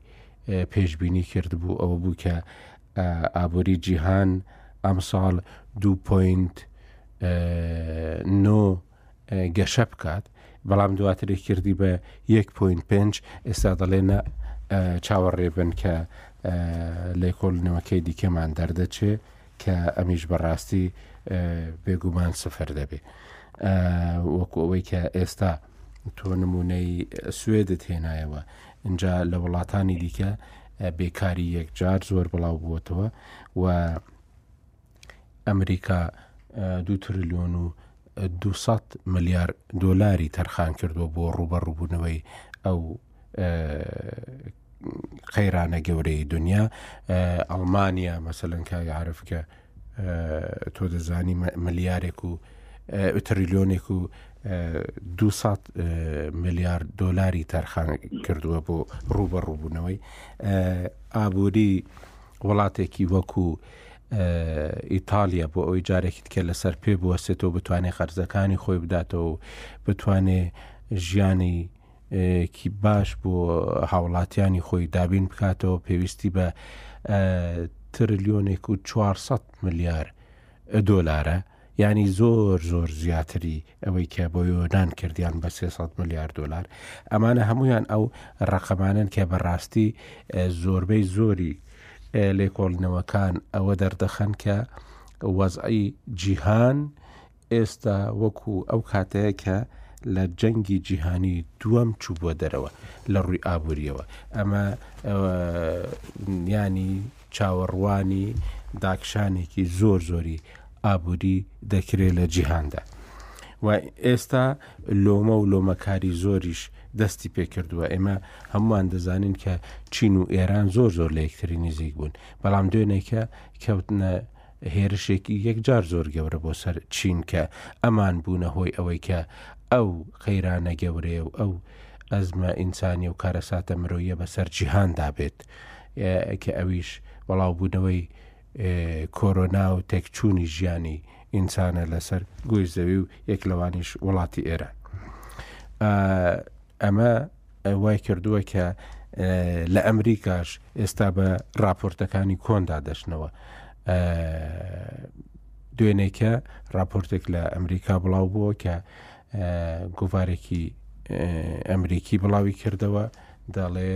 پێشببینی کرد بوو ئەوە بوو کە ئابووری جیهان ئەمساڵ 2.9 گەشە بکات بەڵام دواتری کردی بە 1.5 ئێستا دەڵێ نە چاوەڕێبن کە لێکۆڵنەوەکەی دیکەمان دەردەچێ کە ئەمیش بەڕاستی بێگومان سفر دەبێ وەکو ئەوەی کە ئێستا تۆ نمونەی سوێدت هێنایەوە اینجا لە وڵاتانی دیکە بێکاری یەکجار زۆر بڵاو بووتەوە و ئەمریکا دوو ترلیۆن و 200 ملیار دۆلاری تەرخان کردووە بۆ ڕوبەڕووبوونەوەی ئەو قەیرانە گەورەی دنیا ئەڵمانیا مەسەلەن کاگە عرفکە تۆ دەزانی ملیارێک و تریلیۆنێک و 200 ملیار دۆلاری تەرخان کردووە بۆ ڕوبەڕووبوونەوەی ئابووری وڵاتێکی وەکو ئیتالیا بۆ ئەوی جارێکیت کە لەسەر پێ بوەستێتەوە بتوانێت قەرزەکانی خۆی بداتەوە و بتوانێ ژیانی کی باش بۆ هاوڵاتیانی خۆی دابین بکاتەوە پێویستی بە ترلیۆنێک و 400 ملیار دۆلارە ینی زۆر زۆر زیاتری ئەوەی کە بۆ یۆنان کردیان بە سێ سەد ملیار دۆلار ئەمانە هەموویان ئەو ڕەقەمانن کە بەڕاستی زۆربەی زۆری لێکۆڵنەوەکان ئەوە دەردەخەن کە وەزعی جیهان ئێستا وەکو ئەو کاتەیە کە لە جەنگی جیهانی دووەم چوبووە دەرەوە لە ڕووی ئابوووریەوە ئەمە ینی چاوەڕوانی داکشانێکی زۆر زۆری ئابووری دەکرێت لە جیهاندا و ئێستا لۆمە و لۆمەکاری زۆریش دەستی پێکردووە ئێمە هەمووان دەزانین کە چین و ئێران زۆر زۆر لە یەکتری نزیک بوون بەڵام دوێنێکە کەوتنە هێرشێکی یەکجار زۆر گەورە بۆ سەر چین کە ئەمان بوونە هۆی ئەوەی کە ئەو قەیرانە گەورەیە و ئەو ئەزمە ئینسانی و کارەساتە مرۆیە بەسەر جیهاندا بێت کە ئەویش بڵاوبوونەوەی کۆرۆنا و تێکچوونی ژیانی ئینسانە لەسەر گۆی زەوی و یەک لەوانیش وڵاتی ئێران ئەمە وای کردووە کە لە ئەمریکاش ئێستا بە راپۆرتەکانی کۆندا دەشنەوە دوێنێکە راپۆرتێک لە ئەمریکا بڵاو بووە کە گوڤارێکی ئەمریکی بڵاوی کردەوە دەڵێ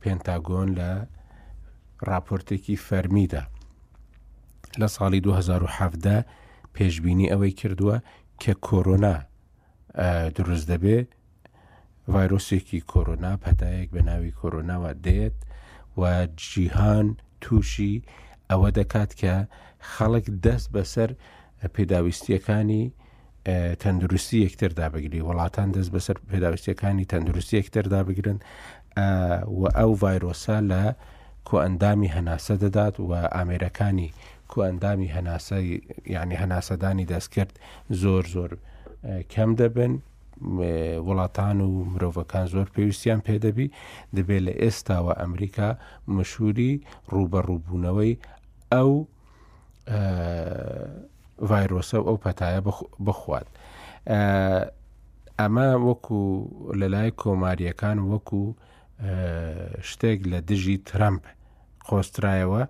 پێنتاگۆن لە ڕاپۆرتێکی فەرمیدا لە ساڵی 2017 پێشببینی ئەوەی کردووە کە کۆرۆنا دروست دەبێ ڤایرۆسێکی کۆرۆنا پەتایەک بە ناوی کۆرۆناوە دێت و جیهان تووشی ئەوە دەکات کە خەڵک دەست بەسەر پێداویستییەکانی تەندروستی یەکتر دابگری وڵاتان دەست بەسەر پێداویستیەکانی تەندروستی یەکتر دابگرن و ئەو ڤایرۆسە لە کۆئەندامی هەناسە دەدات و ئامێرەکانی کۆئەندامی هەناسە یعنی هەناسەدانی دەستکرد زۆر زۆر کەم دەبن وڵاتان و مرۆڤەکان زۆر پێویستیان پێدەبی دەبێت لە ئێستاوە ئەمریکا مشوری ڕوبەڕووبوونەوەی ئەو ڤایرۆسە و ئەو پەتایە بخوات. ئەمە وەکو لەلای کۆماریەکان وەکو شتێک لە دژی ترەمپ قۆسترایەوە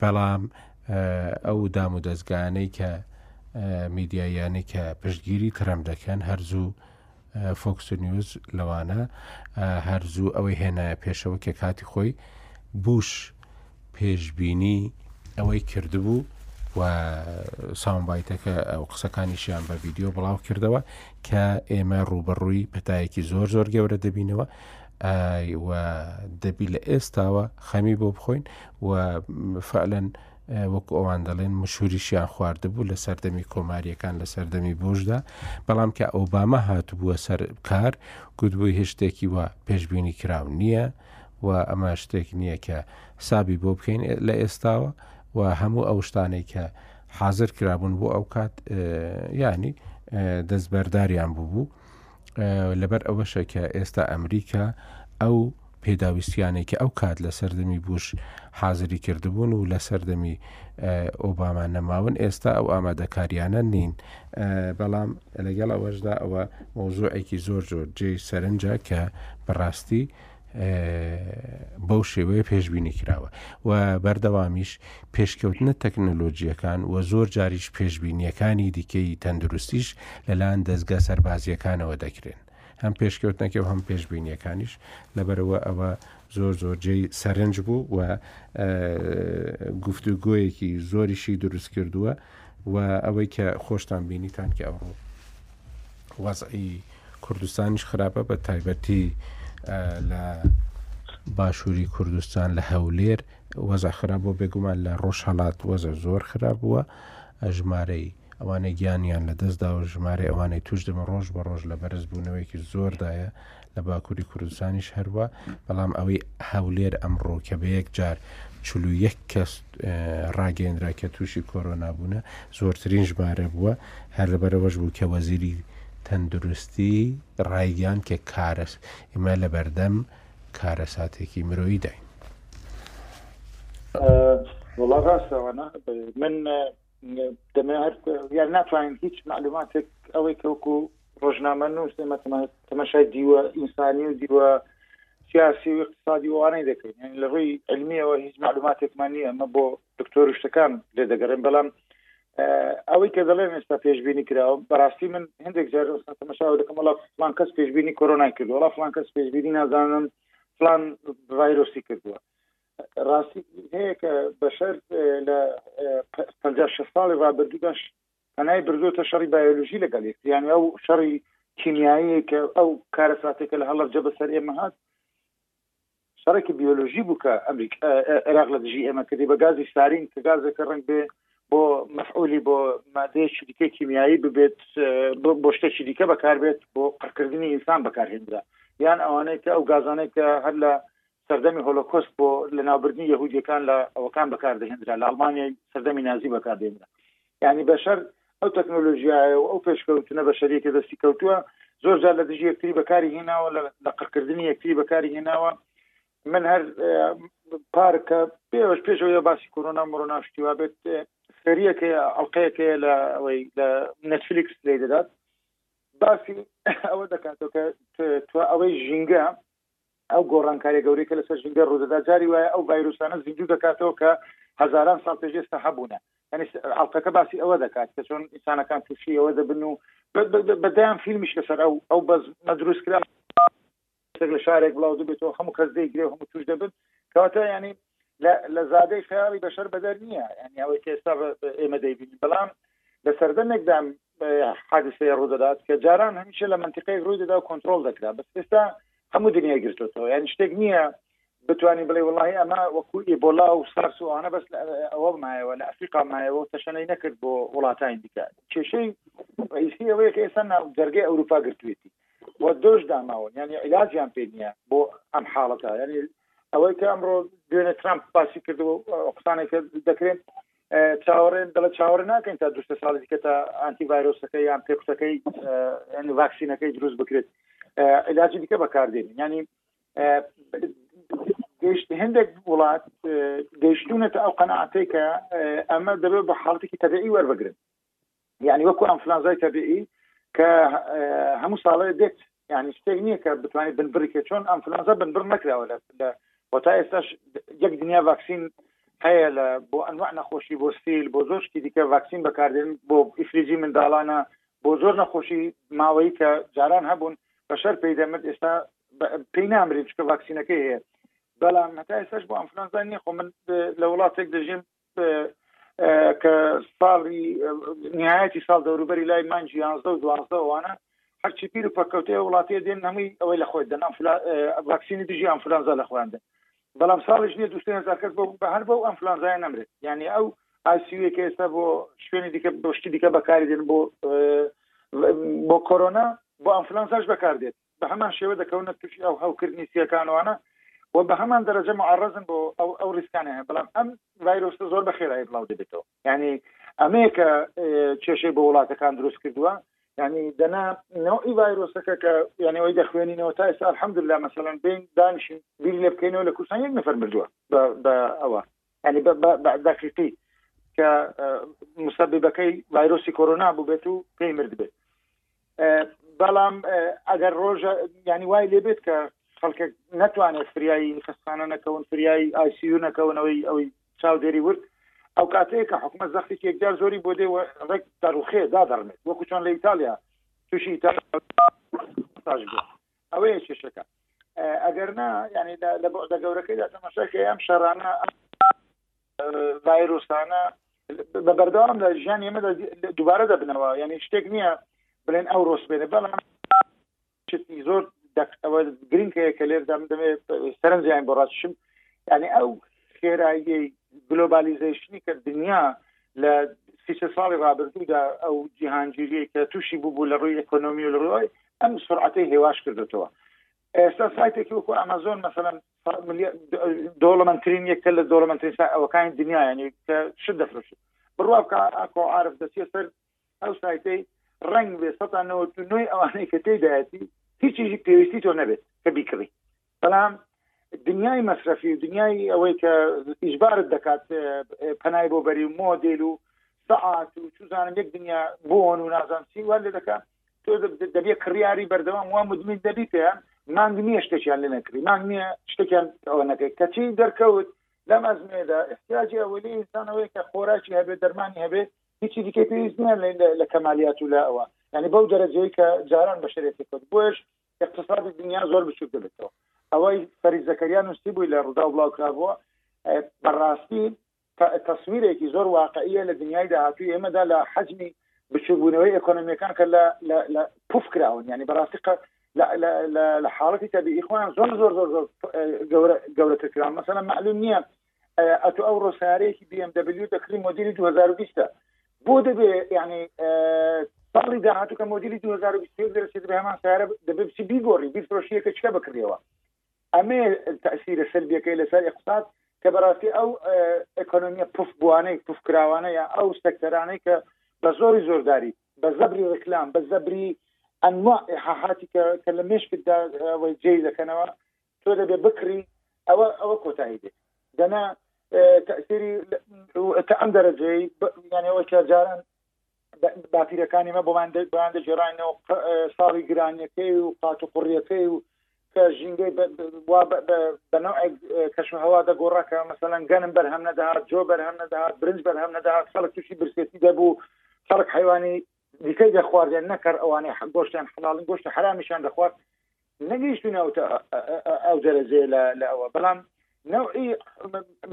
بەڵام ئەو دام و دەستگانەی کە میدیاییانەی کە پشتگیری ترەم دەکەن هەرزوو فۆکسنیوز لەوانە هەرزوو ئەوەی هێنایە پێشەوە کە کاتی خۆی بوش پێشببینی ئەوەی کردبوو و ساومبایتەکە ئەو قسەکانیشیان بە ڤیددیو بڵاو کردەوە کە ئێمە ڕوبەڕووی پەتایەکی زۆر زۆر گەورە دەبینەوە و دەبی لە ئێستاوە خەمی بۆ بخۆین و فعلەن وەکو ئەوان دەڵێن مشوریشیان خواردبوو لە سەردەمی کۆماریەکان لە سەردەمی بۆشدا بەڵام کە ئۆباما هاتبووە سەر کار گوتبووی هشتێکی وە پێشببینی کراو نییە و ئەمە شتێک نییە کە حسابی بۆ بکەین لە ئێستاوە و هەموو ئەو شتانەی کە حاضر کرابوون بۆ ئەو کات ینی دەستبەرداریان بووبوو لەبەر ئەوەشە کە ئێستا ئەمریکا ئەو پێداویستیانەی کە ئەو کات لە سەردەمی بوش حازری کردبوون و لە سەردەمی ئۆباما نەماون ئێستا ئەو ئامادەکاریانە نین بەڵام لەگەڵ ئەوەشدا ئەوە مۆزوعێکی زۆر زۆر جێ سەرنجە کە بەڕاستی بەو شێوەیە پێشببینی کراوە و بەردەوامیش پێشکەوتنە تەکنەلۆجییەکان و زۆر جاریش پێشببینیەکانی دیکەی تەندروستیش لەلاەن دەستگە سەربازیەکانەوە دەکرێن هەم پێشکەوتنەکە و هەم پێشببینیەکانیش لەبەرەوە ئەوە زۆر زۆر جێی سەرنج بوو و گفتوگۆیەکی زۆریشی دروست کردووە و ئەوەی کە خۆشتان بینیتان کە ئەوڕۆ وەزعی کوردستانیش خراپە بە تایبەتی لە باشووری کوردستان لە هەولێر وەزا خراپ بۆ بێگومان لە ڕۆژهڵات وەزە زۆر خراپ بووە ژمارەی ئەوانەی گیانیان لە دەستدا و ژمارە ئەوانەی توش دەمە ڕۆژ بە ڕۆژ لە بەرزبوونەوەیکی زۆردایە لە باکووری کوردستانیش هەروە بەڵام ئەوەی هەولێر ئەمڕۆ کە بە یەک جار چلو یەک کەس ڕاگەندرا کە تووشی کۆرۆنابوونە زۆرترین ژمارە بووە هەر لەبەرەوەش بوو کە وەزیری تەندروستی ڕایگەیان کە کارەس ئمە لە بەردەم کارەساتێکی مرۆیی داین وڵا ڕاستەوانە من دەمێت یان ناتوانین هیچ معلوماتێک ئەوەی کەوەکو ڕۆژنامە نووس ئێمە تەماشای دیوە ئینسانی و دیوە سیاسی و اقتصادی وانەی دەکەین یعنی لە ڕووی علمیەوە هیچ معلوماتێکمان نییە ئەمە بۆ دکتۆر شتەکان لێ دەگەڕێن بەڵام ئەوەی کە دەڵێن ئێستا پێشببینی کراوە بەڕاستی من هەندێک جار تەمەشاو دەکەم وڵات فلان کەس پێشببینی کۆرۆنای کردو وڵا فلان کەس پێشببینی نازانم فلان ڤایرۆسی کردووە ڕاستی هەیە کە بەشەر لە پ شش ساڵی ڕابردووداش پەنای بردوتە شەڕی بایۆلوژی لەگەڵ یەکتریانی ئەو شەڕی کیمیایی کە ئەو کارە ساتێکە لە هەڵەبجە بەسەر ئێمە هات شەڕێکی بیۆلۆژی بوو کە ئەمریک عێراق لە دژی ئێمە کردی بە گازی سارین کە گازێکە ڕنگ بێ بۆ مەفعولی بۆ مادەیەکی دیکە کیمیایی ببێت بۆ شتێکی دیکە بەکاربێت بۆ قڕکردنی ئینسان بەکارهێنرا یان ئەوانەی کە ئەو گازانێک کە هەر لە سەردەمی هۆلۆکۆست بۆ لەناوبردنی یەهودییەکان لە ئەوەکان بەکاردەهێنرا لە ئەڵمانیای سەردەمی نازی بەکاردێنرا یعنی بەشەر ئەو تەکنۆلۆژیایە و ئەو پێشکەوتنە بەشەریە کە دەستی کەوتووە زۆر جار لە دژی یەکتری بەکاری هێناوە لە قڕکردنی یەکتری بەکاری هێناوە من هەر پارکە پێوەش پێشەوە باسی کۆرۆنا مڕۆنا شتیوا بێت سریەکە ئەڵلقەیەکەیە لە ئەوەی لە نەتفلیکس لی دەدات باسی ئەوە دەکاتەوە کە ئەوەی ژینگە ئەو گۆڕانکاریە گەورەی کە لەسەر ژینگە ڕوودەدا جاری وایە ئەو ڤایرۆسانە زیندوو دەکاتەوە کە هەزاران ساڵ پێش ئێستا هەبوونە یعنی ئەڵلقەکە باسی ئەوە دەکات کە چۆن ئینسانەکان تووشی ئەوە دەبن و بەدەیان فیلمیش لەسەر ئەو ئەو بەز مەدروست کرا لە شارێک بڵاو دەبێتەوە هەموو کەس دەیگرێ هەموو توش دەبن کەواتە ینی لە زادەی خیاڵی بەشەر بەدەر نییە ینی ئەوەی کە ئێستا ئێمە دەیبین بەڵام لە سەردەمێکدا حادسەیە ڕوودەدات کە جاران هەمیشە لە منتیقەیەک ڕووی دەدا و کۆنتترۆل دەکرا بەس ئێستا هەموو دنیای گرتوتەوە یان شتێک نییە بتانی بڵێ وڵی ئەمە وەکو ئیبۆلا و سارس و ئەوانە بەس ئەوە مایەوە لە ئەفریقا مایەوە و تەشەنەی نەکرد بۆ وڵاتانی دیکە کێشەی ڕئیسی ئەوەیە کە ئێستا ناو جەرگەی ئەوروپا گرتوێتی و دۆش داماون ینی علاجیان پێ نییە بۆ ئەم حاڵەتە ینی ئەوەی کە ئەمڕۆ دوێنێ ترامپ باسی کردەوە قسانێکە دەکرێن چاوەڕێن دەڵە چاوەڕێ ناکەین تا دوشتە ساڵی دیکە تا ئەنتی ڤایرۆسەکە یان پێکوتەکەی ڤاکسینەکەی دروست بکرێت علاجی دیکە بەکاردێن ینی گەشت هەندێک وڵات گەشتونەتە ئەو قەنعاتێکە ئەمە دەبێت بە حاڵتێکی تەبعی وەربگرن یانی وەکو ئەنفلانزای تەبیعی کە هەموو ساڵێ دێت یانی شتێک نییە کە بتوانێت بنبڕی کە چۆن ئەنفلانزا بنبڕ نەکراوە لە بۆ تا ئێستاش یەک دنیا ڤاکسین هەیە لە بۆ ئەنوع نەخۆشی بۆ سیل بۆ زۆر شتی دیکە ڤاکسین بەکاردێن بۆ ئیفلیجی منداڵانە بۆ زۆر نەخۆشی ماوەی کە جاران هەبوون بە شەر پێی دەمت ئێستا پێی نامرین چکە ڤاکسینەکەی هەیە بەڵام هەتا ئێستاش بۆ ئەنفلانزا نیە خۆ من لە وڵاتێک دەژیم کە ساڵی نهایەتی ساڵ دەوروبەری لای مانج یانزدە و دوازدە وانە هەرچی پیر و پەکەوتەیە وڵاتەیە دێن هەمووی ئەوەی لە خۆی دەن ڤاکسینی دژی ئەمفلانزا لە خۆیاندە بەڵام ساڵیش نیە دوستێن هزار کەس بۆ بە هەر بەو ئەمفلانزای نەمرێت یعنی ئەو ئاسیوێک ئێستا بۆ شوێنی دیکە بۆشتی دیکە بەکاری دێن بۆ بۆ کۆرۆنا بۆ ئەمفلانزاش بەکاردێت بە هەمان شێوە دەکەونە تووشی ئەو هەوکردنی سیەکانوانە و بە هەمان دەرەجە معڕزن بۆ ئەو ئەو ریسکانە هەیە بەڵام ئەم ڤایرۆسە زۆر بە خێرایی بڵاو دەبێتەوە ینی ئەمەیە کە کێشەی بۆ وڵاتەکان دروست کردووە ینی دەنا نەوەی ڤایرۆسەکە کە یانەوەی دەخوێنینەوە تا ئێستا الحەمدللا مەسەلەن بین دانیشین بیر لێ بکەینەوە لە کوردستان یەک نەفەر مردووە بە ئەوە ینی دەقیقی کە مسببەکەی ڤایرۆسی کۆرۆنا بووبێت و پێی مرد بێت بەڵام ئەگەر ڕۆژە ینی وای لێبێت کە خەڵکە ناتوانێت فریایی خستانە نەکەون فریایی ئایسیو نەکەونەوەی ئەوەی چاودێری ورد ئەو کاتەیە کە حکومە زەختی یەکجار زۆری بۆ دێ ڕێک دەڕوخێ دادڕنێت وەکو چۆن لە ئیتالیا تووشی ئیتالیا ئەوەیە کێشەکە ئەگەرنا ینی لە بۆدە گەورەکەیدا تەمەشاکە ئەم شەرانە ڤایرۆسانە بە بەردەوام لە ژیان ئێمە دووبارە دەبنەوە یعنی شتێک نییە بڵێن ئەو ڕۆست بێنە بەڵام شتی زۆر دەقەوە گرنگ هەیە کە لێر دەم دەمێت سەرنجیان بۆ ڕاستشم ینی ئەو خێرایی گلۆبالیزیشنی کە دنیا لە سیسە ساڵی ڕابردوودا ئەو جیهانگیریە کە تووشی بوو لە ڕووی ئەکۆنۆمی و لە ڕووی ئەم سرعەتەی هێواش کردوتەوە ئێستا سایتێکی وەکو ئەمازۆن مەسەن دۆڵەمەندترین یەکە لە دۆڵەمەندترین سا ئەوەکانی دنیا ینی کە ش دەفرشت بڕوا بکە ئاکۆ عاعرف دەچێت سەر ئەو سایتەی ڕنگ بێ سە نوێی ئەوانەی کە تێدایەتی هیچیژی پێویستی تۆ نەبێت کە بیکڕی بەڵام دنیای مەصرفی و دنیای ئەوەی کە ئیجبارت دەکات پەنای بۆ بەری و مۆدل و سەعات و چزانم یەک دنیا بۆن و نازانسی وەر لێ دەکات تۆ دەبێ کڕیاری بەردەوام وا مدمین دەبی پێیان مانگ نییە شتێکیان لێ نەکری مانگ نییە شتێکیان ئەوە نەکەی کەچی دەرکەوت لەم ئەزمێدا احتیاجی ئەوەلی ئینسانەوەی کە خۆراکی هەبێت دەرمانی هەبێت هیچی دیکە پێویست نییان لە کەمالیات و لە ئەوە ینی بەو دەرەجەیە کە جاران بە شرێتی کەوت بۆش اقتصادی دنیا زۆر بچوک دەبێتەوە ئەوەی فەری زەکەریان نووسی بووی لە ڕوودا بڵاو کرابووە بەڕاستی تەسویرێکی زۆر واقعیە لە دنیای داهاتووی ئێمەدا لە حەجمی بچووکبوونەوەی ئێکۆنۆمیەکان کە لە پف کراون ینی بەڕاستی لە حاڵەتی تەبیعی خۆیان زۆر زۆر زۆر زۆر گەورەتر کراون مەسەنە معلوم نییە ئەتو ئەو ڕۆسارەیەکی BMW دەکری مدیری 2020 بۆ دەبێ ینی ساڵی داهاتوو کە مدیری 2020 دەرەێت بە هەمان سارە دەبێت بچی بیگۆڕی بیفرۆشیەکە چکە بکرێەوە ئەمەیە تەئسیرە سەلبیەکەی لەسەر ئیقساد کە بەراستی ئەو ئێکۆنۆمیە پف بوانەی پف کراوانەیە ئەو سەکتەرانەی کە بە زۆری زۆرداری بە زەبری ڕیکلام بە زەبری ئەنوا ئحاحاتی کە کە لە مێشکدا وەی جێ دەکەنەوە تۆ دەبێ بکری ئەوە ئەوە کۆتایی دێت دەنا تەئسیری تە ئەم دەرەجەی یانەوە کە جاران باپیرەکانی مە بۆمان بۆیان دەگێڕانەوە ساڵی گرانیەکەی و قات و قڕیەکەی و کە ژینگەی بەنەوە کەش و هەوا دەگۆڕەکە مەسەەن گەنم بەرهەم نەدەهات جۆ بەرهەم نەدەهات برنج بەرهەم نەدەهات خەڵک تووشی برسێتی دەبوو خەڵک حیوانی دیکەی دەخواردێن نەکەر ئەوانەی گۆشتیان حڵاڵن گۆشتی حرامیشان دەخوارد نەگەیشتوینەوەتە ئەو دەرەجەیە لە ئەوە بەڵام نەوعی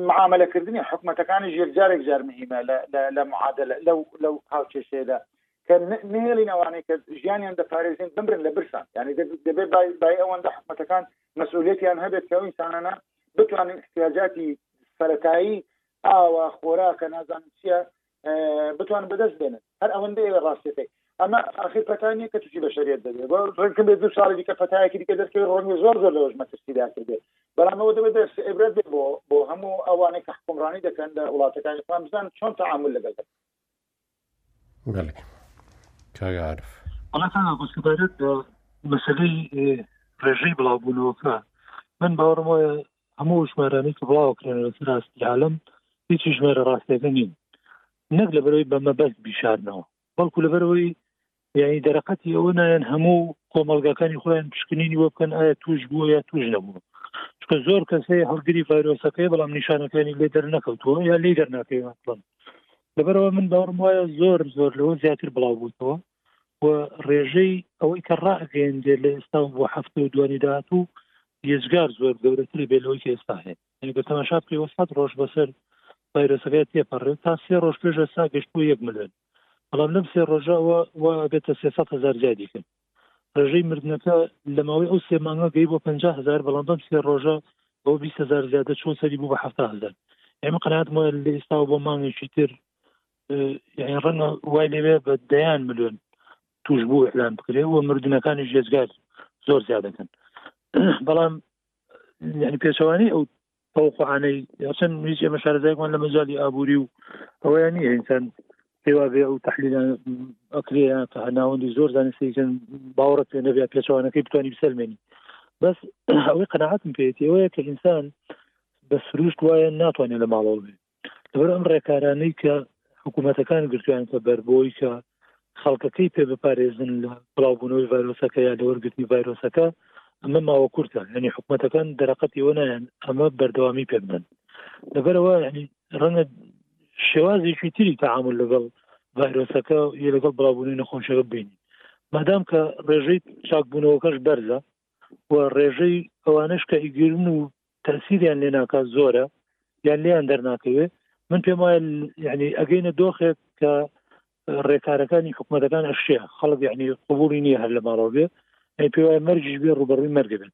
معاملەکردنی حکوومەتەکانیش یەکجارێک جار مهمە لە معادلە لەو لەو هاوچێشێدا کە نهێڵین ئەوانەی کە ژیانیان دەپارێزین بمرن لە برسان یعنی دەبێت بای ئەوەندە حکوومەتەکان مەسئولێتیان هەبێت کە ئینسانانە بتوانین احتیاجاتی سەتایی ئاوا خۆراکە نازانم چییە بتوان بەدەست بێنن هەر ئەوەندە ئێوە ڕاستەکەی ئەمە ئاخیر پەتانیە کە توی بەشریت دەبێت بۆ ڕێکم بێت دو ساڵی دیکە پەتایەکی دیکە دەرکەوێت ڕۆنی زۆر زۆر لەوەش مەترسی داکردێت بەڵامەوە دەبێت دەرس عبرەت بێت بۆ بۆ هەموو ئەوانێک کە حکومڕانی دەکەن لە وڵاتەکانی خۆیان بزان چۆن تعامل لەگەڵ دەکەن کاگەعاعرف مەسەلەی ڕێژەی بڵاوبوونەوەکە من باوەڕم وایە هەموو ئەو ژمارانەی کە بڵاوە کرێنە لەسەر ئاستی عالەم هیچی ژمارە ڕاستەکە نین نەک لەبەرەوەی بە مەبەست بیشارنەوە بەڵکو لەبەرەوەی یعنی دەرەقەتی ئەوە نایەن هەموو کۆمەلگاکانی خۆیان پشکنینی وە بکەن ئایا توش بووە یا توش نەبووە چکە زۆر کەسەیە هەڵگری ڤایرۆسەکەی بەڵام نیشانەکانی لێ دەر نەکەوتووە یا لی دەرناکەیوان لەبەرەوە من باڕم وایە زۆر زۆر لەوە زیاتر بڵاو بووتەوە و ڕێژەی ئەوەی کە ڕاگەێنرێت لە ئێستا و بۆ هەفتە و دوانی داهاتوو یەجگار زۆر گەورەتر بێ لەوەی کە ئێستا هەیە یعنی بە تەماشا بکەوە سەد ڕۆژ بەسەر ڤایرۆسەکە تێپەڕێت تا سێ ڕۆژ پێش ئێستا گەشت بۆ یەک ملیۆن بەڵام لەم سێ ڕۆژەوە و بێتە سێ سەد هزار زیادی کرد ڕێژەی مردنەکە لە ماوەی ئەو سێ مانگە گەی بۆ پنج هزار بەڵام بەم سێ ڕۆژە بۆ بیست هزار زیادە چۆن سەری بوو بە هەفتا هزار ئێمە قەنات مۆل لە ئێستا و بۆ مانگێکی تر یعنی ڕەنگە وای لێوێ بە دەیان ملیۆن توش بوو ئەلان بکرێ و مردنەکانی ژێزگار زۆر زیاد دەکەن بەڵام یعنی پێچەوانی ئەو تەوقعانەی یاچەند نویز ئێمە شارەزایکمان لە مەجای ئابووری و ئەوەیان نیە ئینسان پێوا بێ ئەو تحلیلە ئەکرێ کە هەناوەندی زۆر زانستیکەن باوەڕ پێ نەبێ پێچەوانەکەی بتوانانی بسەلمێنی بەس ئەوەی قەنەعاتم پێێتی ئەوەیە کە ئینسان بە سروشت وایە ناتوانێت لە ماڵەوە بێ لەبەر ئەم ڕێکارانەی کە حکوومەتەکان گرتویان کە بەر بۆی کە خەڵکەکەی پێ بپارێزن لە بڵاوبوونەوەی ڤایرۆسەکە یا لەوەرگرتنی ڤایرۆسەکە ئەمە ماوە کورتە ینی حکوومەتەکان دەرەقەتیەوە نایەن ئەمە بەردەوامی پێ بدەن لەبەرەوە ینی ڕەنگە شێوازێکی تری تعامل لەگەڵ ڤایرۆسەکە یە لەگەڵ بڵاوبوونی نەخۆشەکە بینی مادام کە ڕێژەی چاکبوونەوەکەش بەرزە و ڕێژەی ئەوانش کە ئیگرن و تەسیریان لێ ناکات زۆرە یان لێیان دەرناکەوێت من پێم وایە یعنی ئەگەینە دۆخێک کە ڕێکارەکانی حکوومەتەکان ئەشێ خەڵک یعنی قوبولی نییە هەر لە ماڵەوە بێ ئەی پێ وایە مەرجش بێ ڕوبەڕووی مەرگە بێت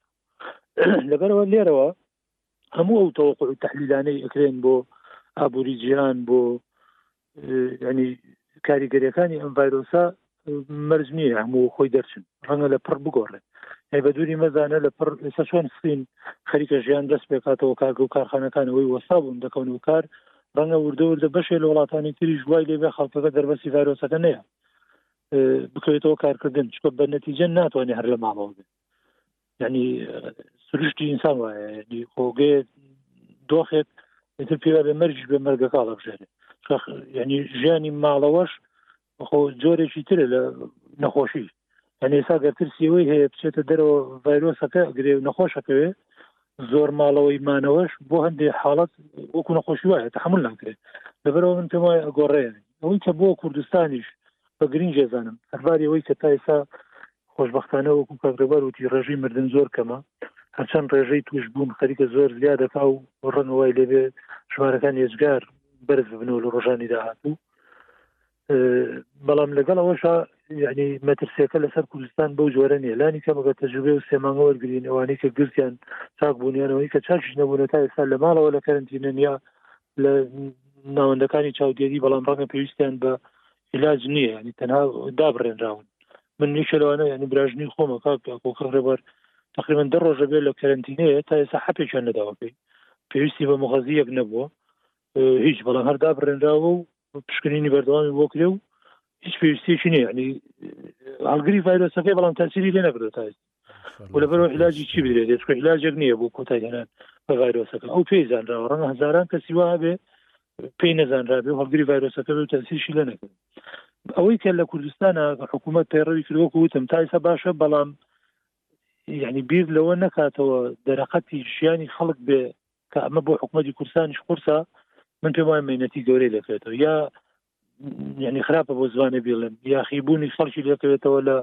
لەبەرەوە لێرەوە هەموو ئەو تەوەقع و تحلیلانەی ئەکرێن بۆ ئابووری جیهان بۆ ینی کاریگەریەکانی ئەم ڤایرۆسە مەرج نییە هەموو خۆی دەرچن ڕەنگە لە پڕ بگۆڕێت هەی بە دووری مەزانە لە پڕ ئێستا چۆن سین خەریکە ژیان دەست پێکاتەوە کارگە و کارخانەکانەوەی وەستا بوون دەکەون و کار ڕەنگە وردە وردە بەشێ لە وڵاتانی تری ژوای لێبێ خەڵکەکە دەربەسی ڤایرۆسەکە نەیە بکەوێتەوە کارکردن چکە بە نەتیجە ناتوانێت هەر لە ماڵەوە بێت ینی سروشتی ئینسان وایە خۆگەێ دۆخێت ئتر پێوا بێ مەرجش بێ مەرگە کاڵە بژێنێ ینی ژیانی ماڵەوەش خۆ جۆرێکی ترە لە نەخۆشی ئەنی ئێستا گەرترسیەوەی هەیە بچێتە دەرەوە ڤایرۆسەکە گرێ و نەخۆشەکەوێ زۆر ماڵەوەی مانەوەش بۆ هەندێک حاڵەت وەکو نەخۆشی وایە تحمل ناکرێت لەبەرەوە من پێم وایە گۆڕێن ئەوەی کە بۆ کوردستانیش بە گرنگ جێزانم هەرباری ئەوەی کە تا ئێستا خۆشبەختانە وەکو کاک ڕێبار وتی ڕێژەی مردن زۆر کەمە هەرچەند ڕێژەی توش بوون خەریکە زۆر زیاد دەکا و ڕەنگە وای لێبێ ژمارەکان ێزگار بەرز ببنەوە لە ڕۆژانی داهاتوو بەڵام لەگەڵ ئەوەشا یعنی مەترسیەکە لەسەر کوردستان بەو جۆرە نیە لانی کەمەگە تەجوێ و سێمانگە وەرگین ئەوانەی کە گرتیان چاک بوونیانەوەی کە چاکیش نەبوونە تا ئێستا لە ماڵەوە لە کەرنتینەنیا لە ناوەندەکانی چاودێری بەڵام ڕەنگە پێویستیان بە علاج نییە ینی تەنها دابڕێنراون من یەکێ لەوانە ینی براژنی خۆمە کاک کۆکڕ ڕێبەر تقریبان دە ڕۆژە بێ لە کەرنتینەیە تا ئێستا حەپێکیان نەداوە پێی پێویستی بە مغەزیەک نەبووە هیچ بەڵام هەردا بڕێنراوە و پشکنینی بەردەوامی بۆ کرێ و هیچ پێویستێکی نیە ینی هەڵگری ڤایرۆسەکەی بەڵام تاسیری لێ نەکردو تا ئێستا و لەبەرەوە علاجی چی بدرێت دەچکە علاجێک نییە بۆ کۆتایهێنان بە ڤایرۆسەکە ئەو پێی زانراوە ڕەنگە هزاران کەسی وا بێ پێی نەزانرابێ هەڵگری ڤایرۆسەکە و تەسیشی لە نەکرد ئەوەی کە لە کوردستانە حکوومەت پەیڕەوی کردوەکو وتم تایسە باشە بەڵام یعنی بیر لەوە نەکاتەوە دەرەقەتی ژیانی خەڵک بێ کە ئەمە بۆ حکوومەتی کورسانیش قورسە من پێم وای مینەتی گەورەی دەکرێتەوە یا یعنی خراپە بۆ زمانی بیڵێن یاخیبوونی خەڵکی لەکەوێتەوە لە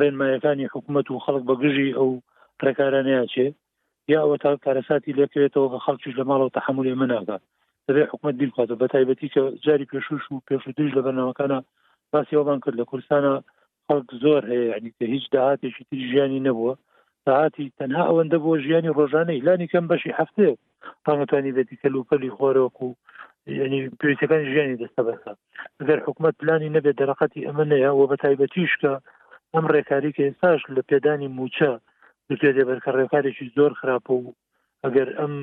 ڕێنمایەکانی حکوومەت و خەڵک بەگژی ئەو ڕێکارانەیەچێ یا ئەوە تا کارەساتی لەکەوێتەوە کە خەڵکیش لە ماڵەوە تحملی ئەمە ناکە دەبێ حکوومەت بیکاتە بە تایبەتی کە جاری پێشوش و پێشوتریش لە بەرنامەکانە باسی ئەومان کرد لە کوردستانە خەڵک زۆر هەیە یعنی کە هیچ داهاتێکی تری ژیانی نەبووە داهاتی تەنها ئەوەندە بۆ ژیانی ڕۆژانەی لانی کەم بەشی هەفتێ ڕەنگەتوانی بێتی کە لوپەلی خۆرۆک و ینی پێویستەکان ژیانی دەستە بەسە گەر حکوومەت پلانی نەبێت دەرەقەتی ئەمە نەیە و بە تایبەتیش کە ئەم ڕێکاری کە ئێستاش لە پێدانی موچە بکرێت دەبەرکە ڕێکارێکی زۆر خراپ و ئەگەر ئەم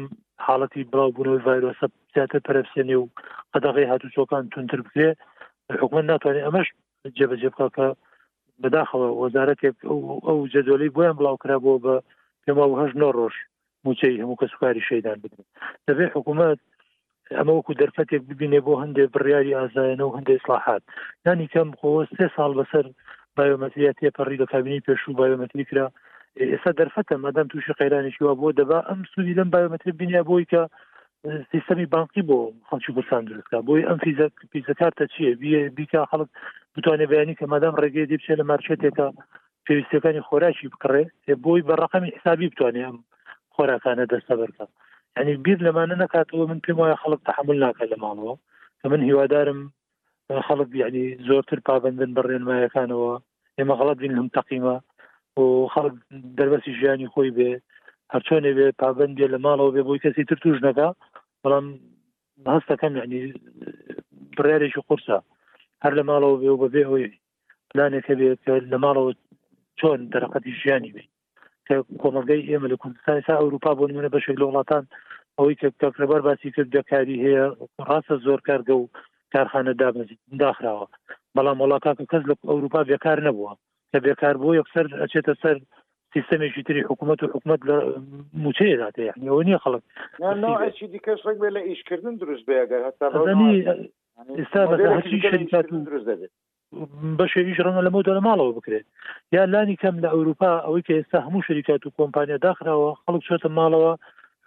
حاڵەتی بڵاوبوونەوەی ڤایرۆسە زیاتر پرەفسێنێ و قەدەغی هاتوچۆکان تونتر بکرێ حکومت ناتوانێت ئەمەش جێبەجێ بکە کە بەداخەوە وەزارەتێک ئەو جەدۆلی بۆیان بڵاو کرا بۆ بە پێما هەش نۆ ڕۆژ موچەی هەموو کە سوکاری شەیدان بدن دەبێت حکوومەت ئەمە وەکو دەرفەتێک ببینێ بۆ هەندێک بڕیاری ئازایەنە و هەندێک سلاحات ینی کەم خۆ سێ ساڵ بەسەر بایۆمەتریا تێپەڕی لە کابینی پێشوو بایۆمەتری کرا ئێستا دەرفەتە مادەم تووشی قەیرانێکی وا بۆ دەبا ئەم سوودی لەم بایۆمەتری بینە بۆی کە سیستەمی بانقی بۆ خەڵکی کوردستان دروستکە بۆی ئەم فیزە پیزە کارتە چیە بیە بیکە خەڵک بتوانێت بەیانی کە مادام ڕێگەی دی بچێت لە مارکێتێکە پێویستەکانی خۆراکی بکڕێ بۆی بە ڕقمی حسابی بتوانێت ئەم خۆراکانە دەستە بەرکە ینی بیر لەمانە نکاتەوە من پێم وایە خەڵک تحمل ناکە لە ماڵەوە کە من هیوادارم خەڵک بیعنی زۆرتر پابندن بە ڕێنمایەکانەوە ئێمە غڵەت بین لەم تەقیمە و خەڵک دەربەسی ژیانی خۆی بێ هەرچۆنێ بێ پابند بێ لە ماڵەوە بێ بۆی کەسی تر توش نەکە بەڵام هەستەکەم یعنی بڕارێکی قورسە هەر لە ماڵەوە بێ و بەبێ ئەوەی پلانێکە بێت لە ماڵەوە چۆن دەرەقەتی ژیانی بێت کە کۆمەلگای ئێمە لە کوردستان تا ئەوروپا بۆ نمونە بەشێک لە وڵاتان ئەوەی کە کەکرەبار باسی کرد دەکاری هەیە ڕاستە زۆر کارگە و کارخانە دابزی داخراوە بەڵام وڵاتاکە کەس لە ئەوروپا بێکار نەبووە کە بێکار بۆ یەکسەر ئەچێتە سەر سیستەمێکی تری حکوومەت و حکوومەت لە موچەیەداتێ یعنی ئەوە نیە خەڵک ناوەکی دیکەش ڕێک بێ لە ئیشکردن دروست بێگەر هەتا ئێستا بەکات و بەشێکیش ڕەنگە لەمەودا لە ماڵەوە بکرێت یا لانی کەم لە ئەوروپا ئەوەی کە ئێستا هەموو شریکات و کۆمپانیا داخراوە خەڵک چۆتە ماڵەوە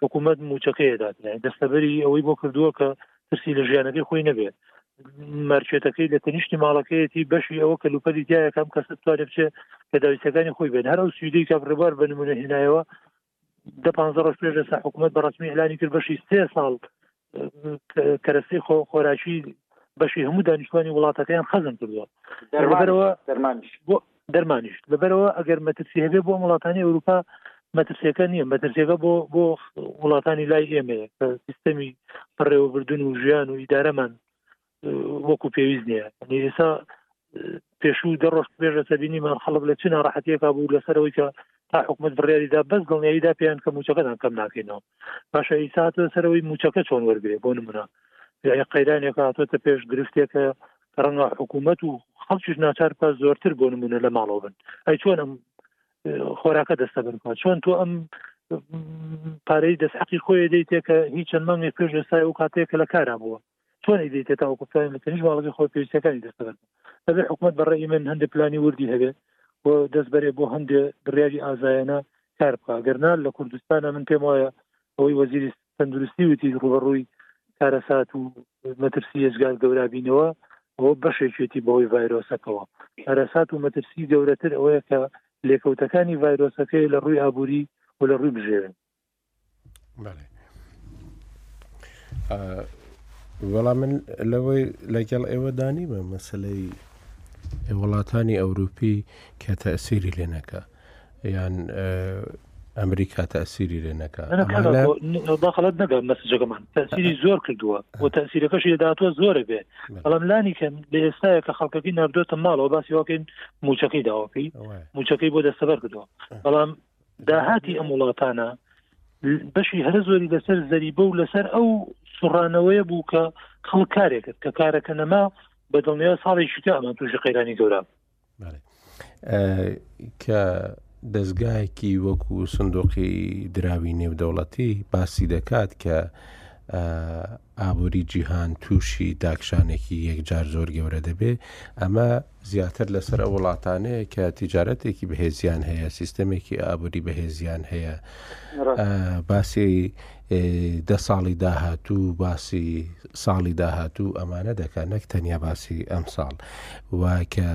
حکوومەت موچەکەی دادرێن دەستەبەری ئەوەی بۆ کردووە کە ترسی لە ژیانەکەی خۆی نەبێت مارچێتەکەی لە تەنیشتی ماڵەکەیەتی بەشی ئەوە کە لوپەلی دیایەکەم کەس توانێت بچێت کە داویستەکانی خۆی بێن هەر ئەو سویدی کە ڕێبار بە نمونە هێنایەوە دە پانزە ڕۆژ پێش ئێستا حکوومەت بە ڕسمی ئەلانی کرد بەشی سێ ساڵ کەرەسی خۆ خۆراکی بەشی هەموو دانیشتوانی وڵاتەکەیان خەزم کردووە دەرەوە دەرمانیش لەبەرەوە ئەگەر مەترسی هەبێ بۆ وڵاتانی ئەوروپا مەترسیەکە نییە مەترسیەکە بۆ بۆ وڵاتانی لای ئێمەیە سیستەمی بەڕێوەبردن و ژیان و ئیدارەمان وەکو پێویست نیە ئێستا پێشوو دە ڕۆژ پێشە سەبینیمان خەڵک لە چ ناڕەحەتیەکە بوو لەسەرەوەی کە تا حکومت بڕیاریدا بەس دڵنیاییدا پێیان کە موچەکەدان کەم ناکەینەوە باشە ئیسات سەرەوەی موچەکە چۆن وەرگێ بۆ نمونە یعنی قەیرانێک هاتۆتە پێش گرفتێکە ڕەنگە حکوومەت و خەڵکیش ناچار پە زۆرتر بۆ نمونە لە ماڵەوە بن ئەی چۆن ئەم خۆراکە دەستە بنکە چۆن تۆ ئەم پارەی دەستحقی خۆی دەیتێکە هیچ چەند مانگێک پێش ئێستای و کاتێکە لە کارا بووە چۆن ئیدەیتێ تاوەکو پلانی لە تەنیش ماڵەکەی خۆی پێویستەکانی دەستەبەر دەبێ حکومت بەڕێی من هەندێ پلانی وردی هەبێ و دەست بەرێ بۆ هەندێ بڕیاری ئازایەنە کار بکە گەرنا لە کوردستانە من پێم وایە ئەوەی وەزیری تەندروستی وتی ڕوبەڕووی کارەسات و مەترسی ێزگار گەورابینەوە ئەوە بەشێکێتی بەوەی ڤایرۆسەکەەوە کارەسات و مەترسی گەورەتر ئەوەیە کە لێکەوتەکانی ڤایرۆسەکەی لە ڕووی ئابووری و لە ڕووی بژێن وەڵا من لەوەی لەگەڵ ئێوە دانی بە مەسلەی وڵاتانی ئەوروپی کە تەسیری لێ نەکە یان ئەمریکا تەسیری لێ نەکە داخلت نەبە مەسجەکەمان تەسیری زۆر کردووە و تەسیرەکەشی دەداتوە زۆرە بێ بەڵام لانی کە لە ئێستاە کە خەڵکەکەی نردۆتە ماڵەوە باسی واکەین موچەکەی داوەپی موچەکەی بۆ دەستەبەر کردەوە بەڵام داهاتی ئەم وڵاتانە بەشی هەرە زۆری لەسەر زەریبە و لەسەر ئەو سوڕانەوەیە بوو کە خەڵ کارێکت کە کارەکە نەما بە دڵنیا ساڵێکی کە ئەمان تووشی قەیرانی گەورە کە دەستگایەکی وەکو سندۆقی دراوی نێودەوڵەتی باسی دەکات کە ئابووری جیهان تووشی داکشانێکی یەکجار زۆر گەورە دەبێ ئەمە زیاتر لەسەر ئەو وڵاتانەیە کە تیجارەتێکی بەهێزیان هەیە سیستەمێکی ئابووری بەهێزیان هەیە باسی دە ساڵی داهاتوو باسی ساڵی داهاتوو ئەمانە دەکات نەک تەنیا باسی ئەم ساڵ وا کە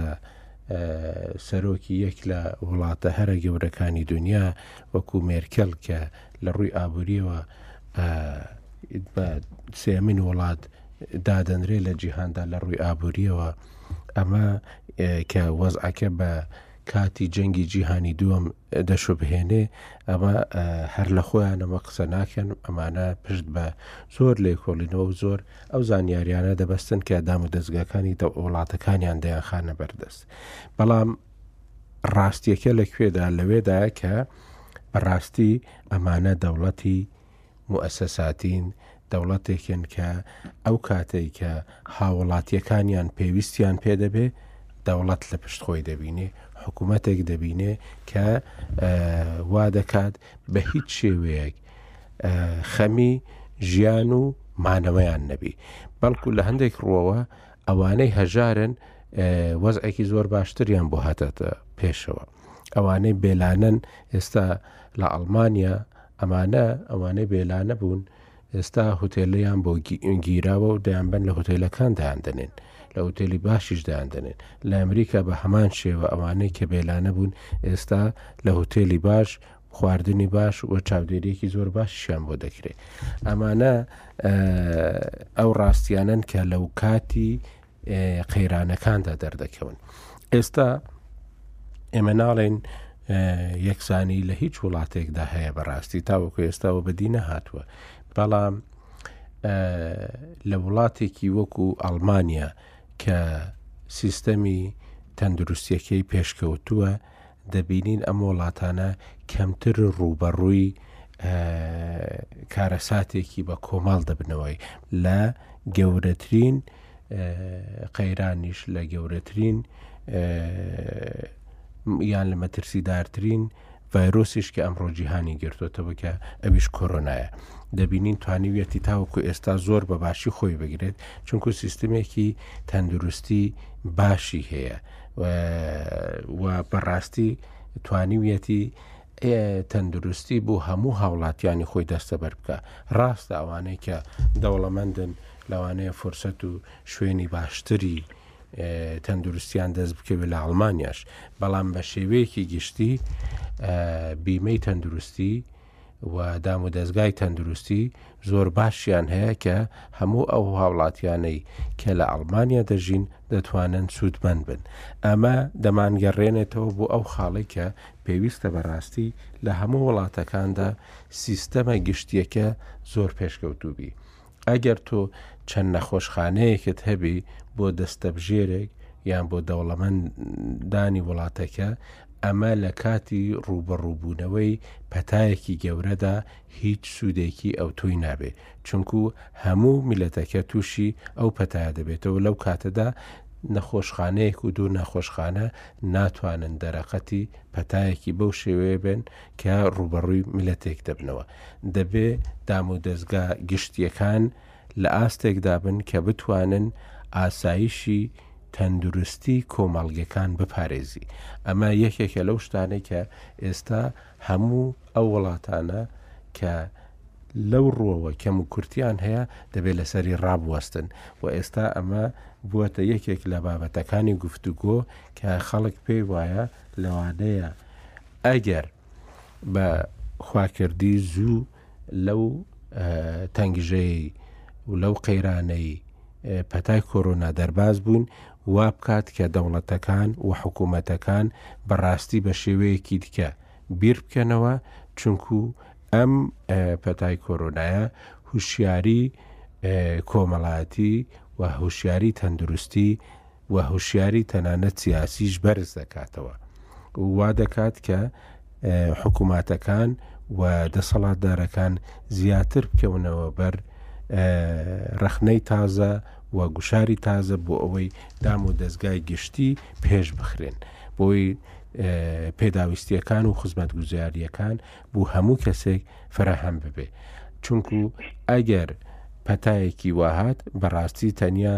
سەرۆکی یەک لە وڵاتە هەرە گەورەکانی دنیا وەکو مێرکەل کە لە ڕووی ئابووریەوە بە سێمین وڵات دادەنرێ لە جیهاندا لە ڕووی ئابووریەوە ئەمە کە وەزعەکە بە کاتی جەنگی جیهانی دووەم دەشوبهێنێ ئەمە هەر لە خۆیان ئەمە قسە ناکەن ئەمانە پشت بە زۆر لێکۆڵینەوە و زۆر ئەو زانیاریانە دەبەستن کە دام و دەستگاکانی دە وڵاتەکانیان دەیان خانە بەردەست بەڵام ڕاستیەکە لەکوێدا لەوێدا کە بەڕاستی ئەمانە دەوڵەتی موئەسەساتین، دەوڵەتێکن کە ئەو کاتەی کە هاووڵاتییەکانیان پێویستیان پێ دەبێ، دەوڵەت لە پشت خۆی دەبینێ، حکوومەتێک دەبینێ کە وا دەکات بە هیچ شێوەیەک خەمی ژیان و مانەوەیان نەبی. بەڵکوو لە هەندێک ڕووەوە ئەوانەی هەژارن وەزعێکی زۆر باشتریان بۆ هاتەتە پێشەوە. ئەوانەی بێلانەن ئێستا لە ئەڵمانیا، ئەمانە ئەوانەی بێلانە بوون ئێستا هوتێلیان بۆ گیراوە و دەیانبەن لە هوتێلەکان دایان دەنێن لە ئوتێلی باشیش دایان دەنێن لە ئەمریکا بە هەمان شێوە ئەوانەی کە بێلانە بوون ئێستا لە هوتێلی باش خواردنی باش و چاودێریەکی زۆر باشیان بۆ دەکرێت ئەمانە ئەو ڕاستیانن کە لەو کاتی قەیرانەکاندا دەردەکەون ئێستا ئێمە ناڵێن یەکسانی لە هیچ وڵاتێکدا هەیە بەڕاستی تاوەکو ئێستاوە بەدی نەهاتووە بەڵام لە وڵاتێکی وەکو ئەڵمانیا کە سیستەمی تەندروستیەکەی پێشکەوتووە دەبینین ئەم وڵاتانە کەمتر ڕووبەڕووی کارەساتێکی بە کۆمەڵ دەبنەوەی لە گەورەترین قەیرانیش لە گەورەترین یان لە مەترسیدارترین ڤایرۆسیش کە ئەمڕۆ جیهانی گرتوتەوە کە ئەویش کۆرۆنایە دەبینین توانیویەتی تاوەکو ئێستا زۆر بە باشی خۆی بگرێت چونکو سیستمێکی تەندروستی باشی هەیە و بەڕاستی توانیویەتی تەندروستی بۆ هەموو هاوڵاتیانی خۆی دەستەبەر بکە ڕاستە ئەوانەی کە دەوڵەمەندن لەوانەیە فرسەت و شوێنی باشتری تەندروستیان دەست بکەوێت لە ئەڵمانیاش بەڵام بە شێوەیەکی گشتی بیمەی تەندروستی و دامودەزگای تەندروستی زۆر باشیان هەیە کە هەموو ئەو هاوڵاتیانەی کە لە ئەڵمانیا دەژین دەتوانن سوودمەند بن ئەمە دەمانگەڕێنێتەوە بۆ ئەو خاڵی کە پێویستە بەڕاستی لە هەموو وڵاتەکاندا سیستەمە گشتیەکە زۆر پێشکەوتوبی ئەگەر تۆ چەند نەخۆشخانەیەکت هەبی بۆ دەستەبژێرێک یان بۆ دەوڵەمەندانی وڵاتەکە ئەمە لە کاتی ڕوبەڕووبوونەوەی پەتایەکی گەورەدا هیچ سوودێکی ئەو تۆی نابێ چونکو هەموو میلەتەکە تووشی ئەو پەتایە دەبێتەوە لەو کاتەدا نەخۆشخانەیەک و دوو نەخۆشخانە ناتوانن دەرەقەتی پەتایەکی بەو شێوەیە بن کە ڕووبەڕووی ملەتێک دەبنەوە دەبێ دامودەزگا گشتیەکان لە ئاستێکدا بن کە بتوانن ئاسایشی تەندروستی کۆمەڵگەکان بپارێزی ئەمە یەکێکە لەو شتانەی کە ئێستا هەموو ئەو وڵاتانە کە لەو ڕوەوە کەم و کورتیان هەیە دەبێت لەسەری ڕابوەستن و ئێستا ئەمە بووەتە یەکێک لە بابەتەکانی گفتوگۆ کە خەڵک پێی وایە لەوانەیە ئەگەر بە خواکردی زوو لەو تەنگژەی و لەو قەیرانەی پەتای کۆرۆنا دەرباز بووین وا بکات کە دەوڵەتەکان و حکوومەتەکان بەڕاستی بە شێوەیەکی دیکە بیر بکەنەوە چونکو ئەم پەتای کۆرۆنایە هوشیاری کۆمەڵایەتی و هوشیاری تەندروستی و هۆشیاری تەنانەت سیاسیش بەرز دەکاتەوە و وا دەکات کە حکوماتەکان و دەسەڵاتدارەکان زیاتر بکەونەوە بەر ڕەخنەی تازە و گوشاری تازە بۆ ئەوەی دام و دەستگای گشتی پێش بخرێن بۆی پێداویستیەکان و خزمەتگوزاریەکان بو هەموو کەسێک فەراهەم ببێ چونکو ئەگەر پەتایەکی واهات بەڕاستی تەنیا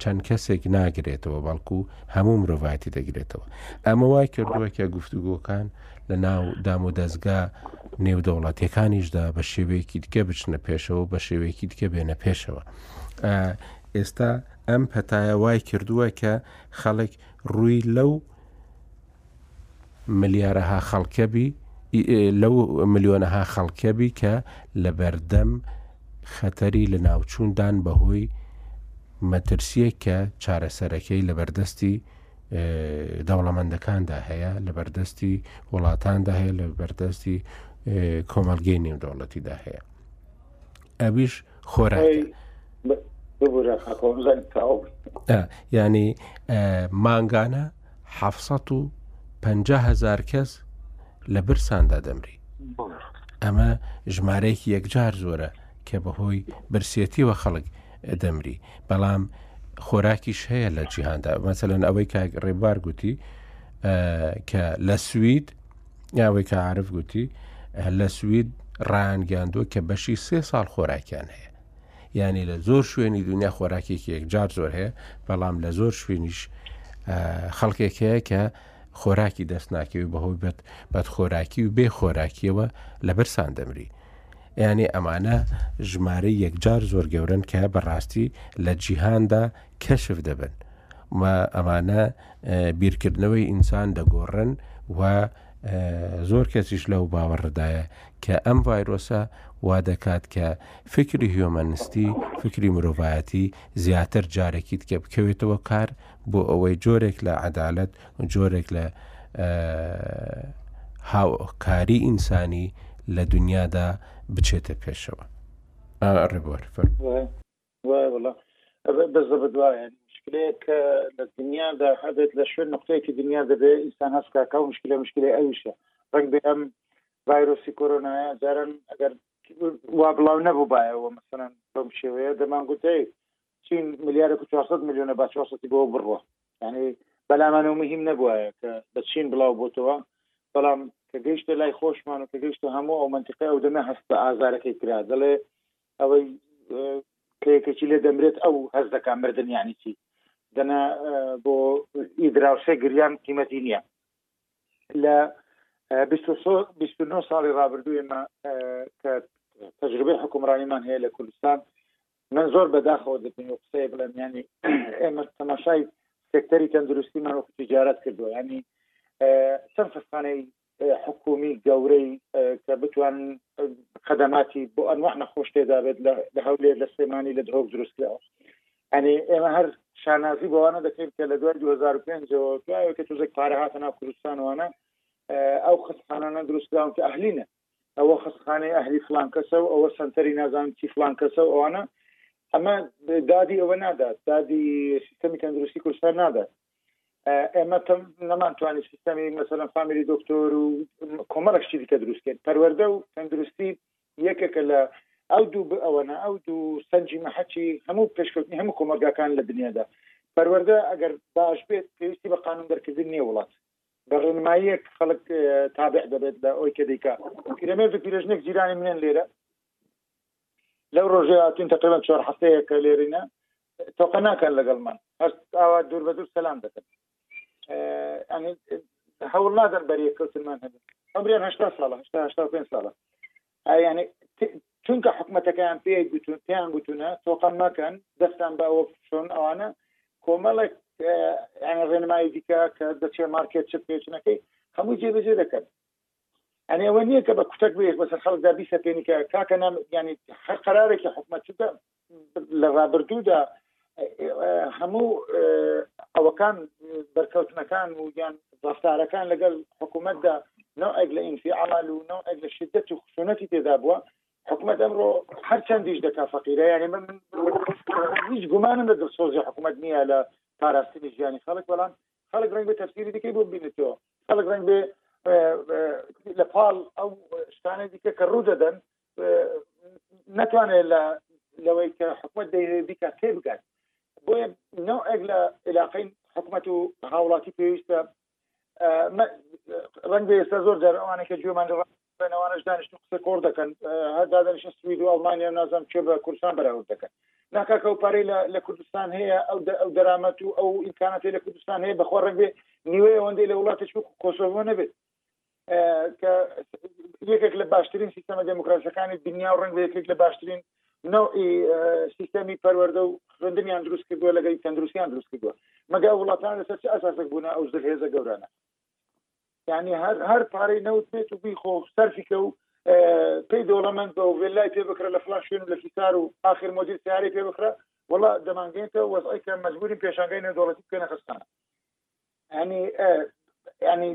چەند کەسێک ناگرێتەوە بەڵکو هەموو مرۆڤایەتی دەگرێتەوە ئەمە وای کردووە کە گفتوگۆکان لە ناو دام و دەستگا نێودەوڵاتیەکانیشدا بە شێوەیەکی دیکە بچنە پێشەوە بە شێوەیەکی دیکە بێنە پێشەوە ئێستا ئەم پەتایە وای کردووە کە خەڵک ڕووی لەو ملیارەها خەڵکەبی لەو ملیۆنەها خەڵکەبی کە لە بەردەم خەتەری لە ناوچوون دان بە هۆی مەترسیەک کە چارەسەرەکەی لە بەردەستی دەوڵەمەندەکاندا هەیە لە بەردەستی وڵاتاندا هەیە لە بەردەستی کۆمەلگەی نێودەوڵەتیدا هەیە ئەویش خۆراکە ینی مانگانە حەفت سەد و پەنجا هەزار کەس لە برساندا دەمری. ئەمە ژمارەیەکی یەکجار زۆرە کە بەهۆی برسێتیەوە خەڵک دەمری بەڵام خۆراکیش هەیە لە جیهاندا مەسەن ئەوەی کاک ڕێبوار گوتی کە لە سوید یاوەی کە عرف گوتی لە سوید ڕانگەاندووە کە بەشی سێ ساڵ خۆراکیان هەیە یانی لە زۆر شوێنی دنیا خۆراکێکی یەکجار زۆر هەیە بەڵام لە زۆر شوێنیش خەڵکێک هەیە کە خۆراکی دەست ناکەوی بەهۆی بێت بەد خۆراکی و بێ خۆراکیەوە لە برسان دەمری یانێ ئەمانە ژمارە یەکجار زۆر گەورن کە بەڕاستی لە جیهاندا کەشف دەبن و ئەمانە بیرکردنەوەی ئینسان دەگۆڕن و زۆر کەسیش لەو باوەڕەدایە کە ئەم ڤایرۆسە وا دەکات کە فیکری هیۆمەنستی، فیکری مرۆڤایەتی زیاتر جارێکی دیکە بکەوێتەوە کار بۆ ئەوەی جۆرێک لە عەدالەت و جۆرێک لە هاوکاری ئینسانی لە دنیادا بچێتە پێشەوە. ڕێبوار، فەرموو. وای وڵا بەزە بەدوایە مشکلەیە کە لە دنیادا هەبێت لە شوێن نقطەیەکی دنیا دەبێت ئینسان هەستکاکە و مشکلە مشکلی ئەویشە ڕنگ بێ ئەم ڤایرۆسی کۆرۆنایە جاران ئەگەر وا بڵاو نەبوو باەوە مەسەن بەم شێوەیە دەمان گوتەی چین ملیارێک و 400 میلیۆنە با 400 بۆ بڕوە یعنی بەلامانەوە مهم نەبووە کە بە چین بڵاو بۆتەوە بەڵام کە گەیشتە لای خۆشمان و کە گەیشتە هەموو ئەو منتیقی ئەو دەمە هەست بە ئازارەکەی کرا دەڵێ ئەوەی کە یەکێکی لێ دەمرێت ئەو هەست دەکات مردن یانی چی دەنا بۆ ئی دراوسێ گریان قیمەتی نییە لە 29 ساڵی ڕابردوو ئێمە کە تەجروبەی حکومڕانیمان هەیە لە کوردستان من زۆر بەداخەوە دەبین و قسەی بڵێم ینی ئێمە تەماشای سێکتەری تەندروستیمان وەکو تجارەت کردووە ینی چەند خستانەی حکومی گەورەی کە بتوانن خدماتی بۆ ئەنوع نەخۆش تێدا بێت لە هەولێر لە سلێمانی لە دهۆک دروستکراوە ئەنێ ئێمە هەر شانازی بەوانە دەکەین کە لە دوای 2005ەوە دوایەوە کە تۆزێک پارە هاتە ناو کوردستانوانە ئەو خستخانانە دروستکراون کە ئەهلینە ئەوە خستخانەی ئەهلی فلان کەسە و ئەوە سنتەری نازانم چی فلان کەسە و ئەوانە ئەمە دادی ئەوە نادات دادی سیستەمی تەندروستی کوردستان نادات ئێمە نەمانتوانی سیستەمی مەسەرەن فامیلی دکتۆر و کۆمەڵک شتی دیکە دروستکرد پەروەەردە و تەندروستی یەکێکە لە ئەو دوو ئەوەنە ئەو دوو سنجی مەحەچی هەموو پێشکەوتنی هەموو کۆمەلگاکان لە دنیادا پەروەەردە ئەگەر باش بێت پێویستی بە قانون دەرکردن نیە وڵات بە ڕێنماییەک خەڵک تابع دەبێت لە ئەوی کە دیکە پیرەمێرد و پیرژنێک جیرانی منێن لێرە لەو ڕۆژەی هاتوین تەقریبەن چوار هەفتەیە کە لێرینە تۆقە ناکەن لەگەڵمان هەست ئاوا دوور بە دوور سەسلام دەکەن هەوڵ نادەن بەریە کەوتنمان هەبن ئەمریان هشتا ساڵە هشتا هشتا پێ ساڵە ئایانی چونکە حکوومەتەکەیان پێ گوتون پێیان گوتونە تۆقەم مەکەن دەستان بە ئەوە فشۆن ئەوانە کۆمەڵێک ڕێنمایی دیکە کە دەچێ مارکێت چ پێچنەکەی هەموو جێبەجێ دەکەن ئەنێ ئەوە نییە کە بە کوتەک بێک بەسەر خەڵکدا بیسەپێنی کە کاکە نام ینی هەر قرارێکی حکومت چونکە لە ڕابردوودا هەموو ئەوەکان بەرکەوتنەکان و یان ڕفتارەکان لەگەڵ حکوومەتدا نوعێک لە ئینفعال و نوعێک لە شدت و خشونەتی تێدا بووە حکومت ئەمڕۆ هەر چەندیش دەکا فەقیرە یانی من هیچ گومانم لە دڵسۆزی حکوومەت نییە لە پاراستنی ژیانی خەڵک بەڵام خەڵک ڕنگ بە تەفسیری دیکەی بۆ بینێتەوە خەڵک ڕنگ بێ لە پاڵ ئەو شتانە دیکە کە ڕوو دەدەن ناتوانێت لە لەوەی کە حکومت دەیەوێ بیکە تێ بگات بۆیە نەوەک لە علاقین حکومت و هاوڵاتی پێویستە ڕنگ بێ ئێستا زۆر جار ئەوانەکە گوێمان بەناوانش دانیشت و قسە کۆڕ دەکەن هەر دادنیشە سوید و ئەڵمانیا نازم چێ بە کوردستان بەراورد دەکەن ناکاکە و پارەی لە کوردستان هەیە ئەو ئەو دەرامەت و ئەو ئیمکاناتی لە کوردستان هەیە بەخوا ڕەنگێ نیوەی ئەوەندەی لە وڵاتە چوو کۆسۆڤۆ نەبێت کە یەکێک لە باشترین سیستەمە دموکراسەکانی دنیا و ڕنگ بە یەکێک لە باشترین نوعی سیستەمی پەروەەردە و خوێندنیان دروست کردووە لەگەی تەندروستیان دروست کردووە مەگە وڵاتان لەسەر ئەساسە بوونە ئەو زل هێزە گەورانە یعنی هەر هەر پارەی نەوت بێت و بیخۆ سەرفیکە و پێی دۆڵەمەند بە و ڤێلای پێ بکرە لە فلان شوێن لە فیسار و آخر مۆدیل سیارەی پێ بکرە وڵا دەمانگەێنتە وەزعی کە مەجبورین پێشانگەی نێودۆڵەتی بکەنە خستانە ینی ینی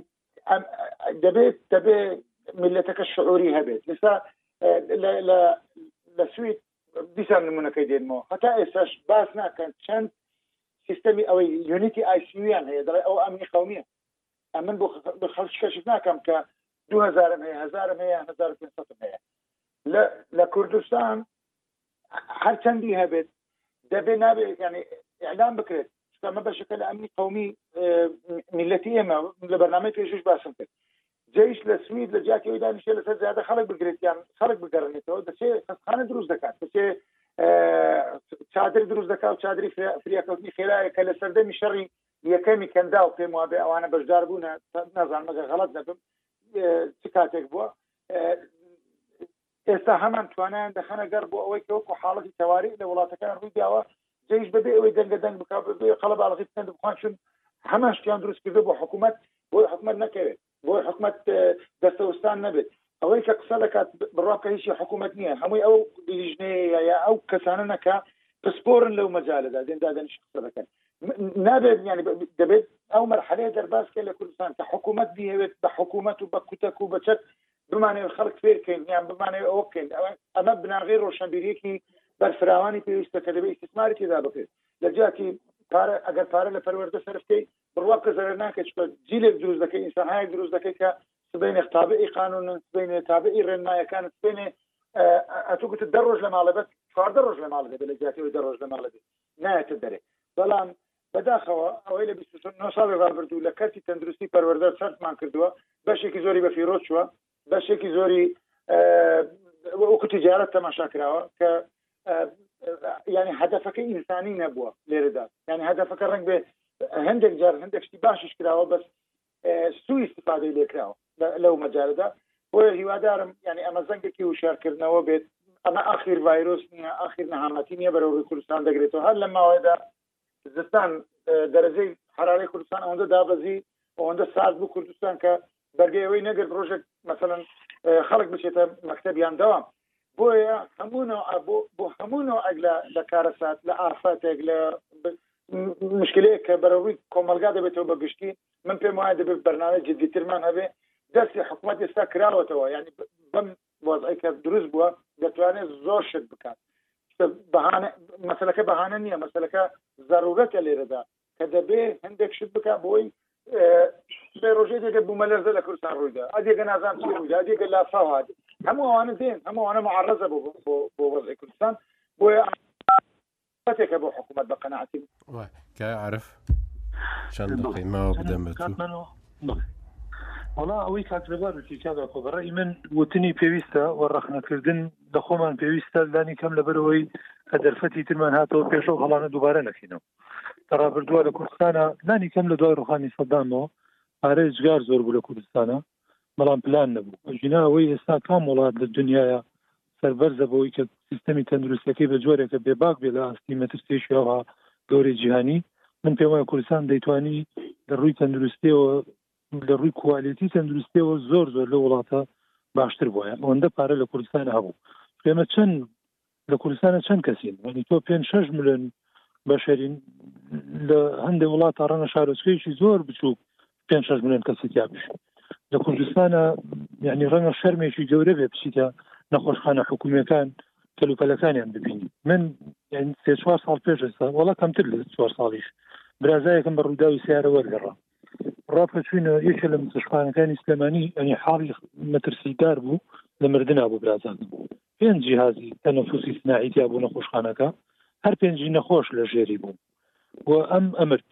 دەبێت دەبێت میلەتەکە شعوری هەبێت ئێستا لە سوید دیسان نمونونەکەی دێنمەوە هەتا ئێساش باس ناکەن چەند سیستەمی ئەوەی یونیتی ئایسیویان هەیە دەڵێ ئەو ئەمنی قومیە ئەمن بۆ خەڵک کەشف ناکەم کە دو هزارم هەیە هزارم هەیە هزار پێسەتم هەیە لە کوردستان هەرچەندی هەبێت دەبێ نابێت ینی ئەلام بکرێت ئەمە بەشەکە لە ئەمنی قومی میلەتی ئێمە لە بەرنامەی پێشش باسم کرد جیش لە سوید لە جیاتەوەی دانیشێ لەسەر زیادە خەڵک بگرێتیان خەڵک بگەڕێتەوە دەچێ خەستخانە دروست دەکات دەچێ چادر دروست دەکات و چادری فریاکەوتنی خێرایە کە لە سەردەمی شەڕی یەکەمی کەنداو پێم وابێ ئەوانە بەشدار بوونە نازان مەگە غەڵت نەبم چ کاتێک بووە ئێستا هەمان توانیان دەخەنە گەڕ بۆ ئەوەی کەوەکو حاڵەتی تەواری لە وڵاتەکان ڕووی داوە جیش بەبێ ئەوەی دەنگە دەنگ بک بەبێ قەڵە باڵغی پند بخوان چون هەمان شتیان دروست کردو بۆ حکوومەت بۆی حکوومەت نەکەوێت بۆ حکومەت دەستەوەستان نەبێت ئەوەی کە قسە دەکات بڕاکە هیچی حکوومەت نییە هەمووی ئەو لیژنەیە یا ئەو کەسانە نەکە پسپۆرن لەو مەجالەدا دێندادەنیش قسە دەکەن نابێت ینی دەبێت ئەو مەرحەلەیە دەرباز کە لە کوردستان کە حکوومەت بیهوێت بە حکوومەت و بە کوتەک و بەچەت بمانێ خەڵک فێرکەین یان بمانێ ئەو بکەین ئەمە بناغی ڕۆشنبیرێکی بەرفراوانی پێویستە کە دەبێت استثماری تێدا بکرێت لە جیاتی پارە ئەگەر پارە لە پەروەەردە سەرفکەی بڕوا بکە زەرەر ناکەی چونکە جیلێک دروست دەکەی ئینسانهایەک دروست دەکەی کە سبەینێ تابعی قانونن سبەینێ تابعی ڕێنمایەکانت سبەینێ ئەتو گوتت دە ڕۆژ لە ماڵە بەس چواردە ڕۆژ لە ماڵ دەبێت لە زیاتەوەی دە ڕۆژ لە ماڵە بێت نایەتە دەرێ بەڵام بەداخەوە ئەوەی لە 29 ساڵی ڕابردوو لە کەرتی تەندروستی پەروەەردە سەرمان کردووە بەشێکی زۆری بە فیرۆ چووە بەشێکی زۆری وەکو تجارەت تەماشا کراوە کە ینی هەدفەکە ئینسانی نەبووە لێرەدا ینی هەدفەکە ڕنگ بێ هەندێک جار هەندێک شتی باشش کراوە بەس سوی استفادەی لێکراوە لەو مەجاردا بۆ هیوادارم ینی ئەمە زەنگێکی وشارکردنەوە بێت ئەمە ئاخیر ڤایرۆس نییە ئاخیر نەهامەتی نییە بەرەوڕی کوردستان دەگرێتەوە هەر لە ماوەدا زستان دەرەجەی حرارەی کوردستان ئەوەندە دابەزی ئەوەندە سارد بوو کوردستان کە بەرگەی ئەوەی نەگرت ڕۆژێک مثلەن خەڵک بچێتە مەکتتەبیان دەوام بۆیە هەموونەوە بۆ هەموونەوە ئەگ لە کارەسات لە ئافاتێک لە مشکلەیە کە بەرەڕووی کۆمەلگا دەبێتەوە بە گشتی من پێم وایە دەبێت بەرنامە جددیترمان هەبێ دەستی حکوومەت ئێستا کراوەتەوە ینی بم وەزعی کە دروست بووە دەتوانێت زۆر شت بکات مەسلەکە بەهانە نییە مەسلەکە زەرورەتە لێرەدا کە دەبێ هەندێک شت بک بۆی بێ ڕۆژێ دێگە بوومە لەرزە لە کوردستان ڕوویدا ئەدێگە نازان چی ڕوویدا دێگە لافا هاات هەمووانە دێن هەمووانە معڕزە بۆ بۆ وەزعی کوردستان بۆیە بابەتێکە بۆ حکوومەت بە قەنەعەتی عرف چەند دقی ماوە بدەمەوە وڵا ئەوەی کاترەبارتی کادا خۆ بەڕی من وتنی پێویستە و ڕخنەکردن لە خۆمان پێویستە لانی کەم لەبەرەوەی کە دەرفەتی ترمان هاتەوە پێشە و هەڵانە دووبارە نەکەینەوە تەڕابردووە لە کوردستانە لانی کەم لە دوای ڕوخانی سەدامەوە پارەی جگار زۆر بوو لە کوردستانە بەڵام پلان نەبوو ژینا ئەوەی ئێستا کام وڵات لە دنیاە سەربەرزە بەوەی کە سیستەمی تەندروستەکەی بە جۆرێکە بێباک بێ لە ئاستی مەترسیشی ئەوها گەورەی جیهانی من پێم وایە کوردستان دەیتوانی لە ڕووی تەندروستیەوە لە ڕووی کوالێتی تەندروستیەوە زۆر زۆر لە وڵاتە باشتر بۆیە ئەوەندە پارە لە کوردستان هەبوو پێمە چەند لە کوردستانە چەند کەسین وەنی تۆ پێ شش ملن بەشەرین لە هەندێک وڵاتە ڕەنە شارۆچکەیەکی زۆر بچووک پێنج شش ملیۆن کەسی تیا بژی لە کوردستانە یعنی ڕەنگە شەرمێکی گەورە بێ بچیتە نەخۆشخانە حکوومیەکان کەلوپەلەکانیان ببینی من سێ چوار ساڵ پێش ئێستا وڵا کەمتر لە چوار ساڵیش برازایەکم بە ڕووداوی سیارە وەرگەڕا ڕاپە چوینە یەکێ لە مستشخانەکانی سلێمانی ئەنی حاڵی مەترسیدار بوو لە مردنا بوو برازان پێنج جیهازی تەنەفوسی سناعیتیا بوو نەخۆشخانەکە هەر پێنجی نەخۆش لە ژێری بوو و ئەم ئەمرد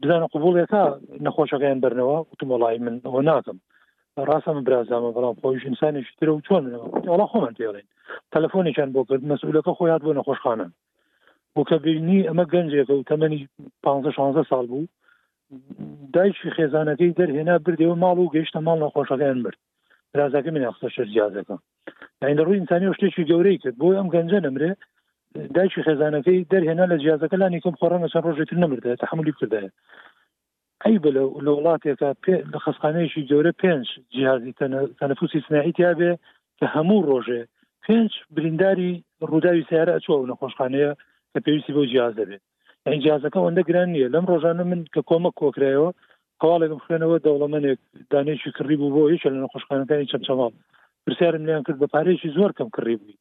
بزانە قوبوڵێکە نەخۆشەکەیان بەرنەوە وتم وڵی من ئەوە ناکەم ڕاستە من برازامە بەڵام خۆیش ئینسانێکی ترە و چۆن ئەوڵا خۆمان پێڵێن تەلەفۆنێکیان بۆ کرد مەسئولەکە خۆی هات بۆ نەخۆشخانە بۆ کە بینی ئەمە گەنجێکە و تەمەنی پ 16 ساڵ بوو دایکی خێزانەکەی دەرهێنا بردەوە ماڵ و گەیشتە ماڵ نەخۆشەکەیان مرد برازەکە من قسەشە جیازەکە یعنی لە ڕووی ئینسانیەوە شتێکی گەورەی کرد بۆی ئەم گەنجە نەمرێ دایکی خێزانەکەی دەرهێنا لە جیازەکە لا نیکەم خۆڕەنە چەند ڕۆژێتر نمردە تحملی کردایە ئەی بە لە وڵاتێکە لە خەستخانەیەکی گەورە پێنج جیازی تەنەفوسی سناعی تیاابێ کە هەموو ڕۆژێ پێنج برینداری ڕووداوی سیارە ئەچوە و نەخۆشخانەیە کە پێویستی بۆ جیاز دەبێت یعنی جیازەکە ئەوەندە گران نییە لەم ڕۆژانە من کە کۆمەک کۆکرایەوە هەواڵێکم خوێنەوە دەوڵەمەنێک دانێکی کڕی بوو بۆ یەکە لە نەخۆشخانەکانی چەمچەماڵ پرسیارم لیان کرد بە پارێکی زۆر کەم کڕی بووی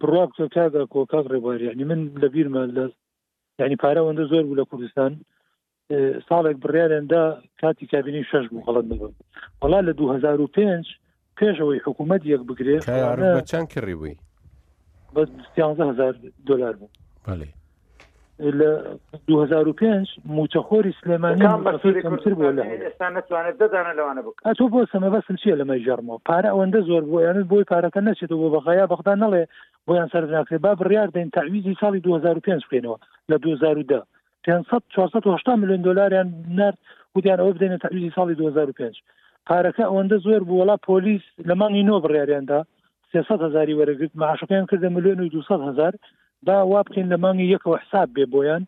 بڕوا بکە کاگا کۆکاک ڕێبواری ینی من لە بیرمە لە ینی پارەوەندە زۆر بوو لە کوردستان ساڵێک بڕیارێن دا کاتی کابینی شەش بوو هەڵت نەبم وڵا لە 2005 پێشەوەی حکوومەت یەک بگرێ چەند کڕی بووی بە 11000 دلار بوو بەێ لە 2005 موچەخۆری سلێمانی کەمتر بوو لە ئێستا نتوانێت دەدانە لەوانە بکە تۆ بۆ سەمە بەسم چیە لەمە ژەرمەوە پارە ئەوەندە زۆر بۆ یانت بۆی پارەکە نەچێتەوە بۆ بەغایا بەغدا نەڵێ بۆیان سەرناکرێت با بڕیار دەین تاویزی ساڵی 2005 بکەینەوە لە 2010 500 480 میلیۆن دلاریان نرد وتیان ئەوە بدەنە تحویزی ساڵی 2005 پارەکە ئەوەندە زۆر بوو وڵا پۆلیس لە مانگی نۆ بڕیاریاندا 300 هزاری وەرەگرت معشەکەیان کردە میلیۆن و 200 هزار با وا بکەین لە مانگی یەکەوە حساب بێ بۆیان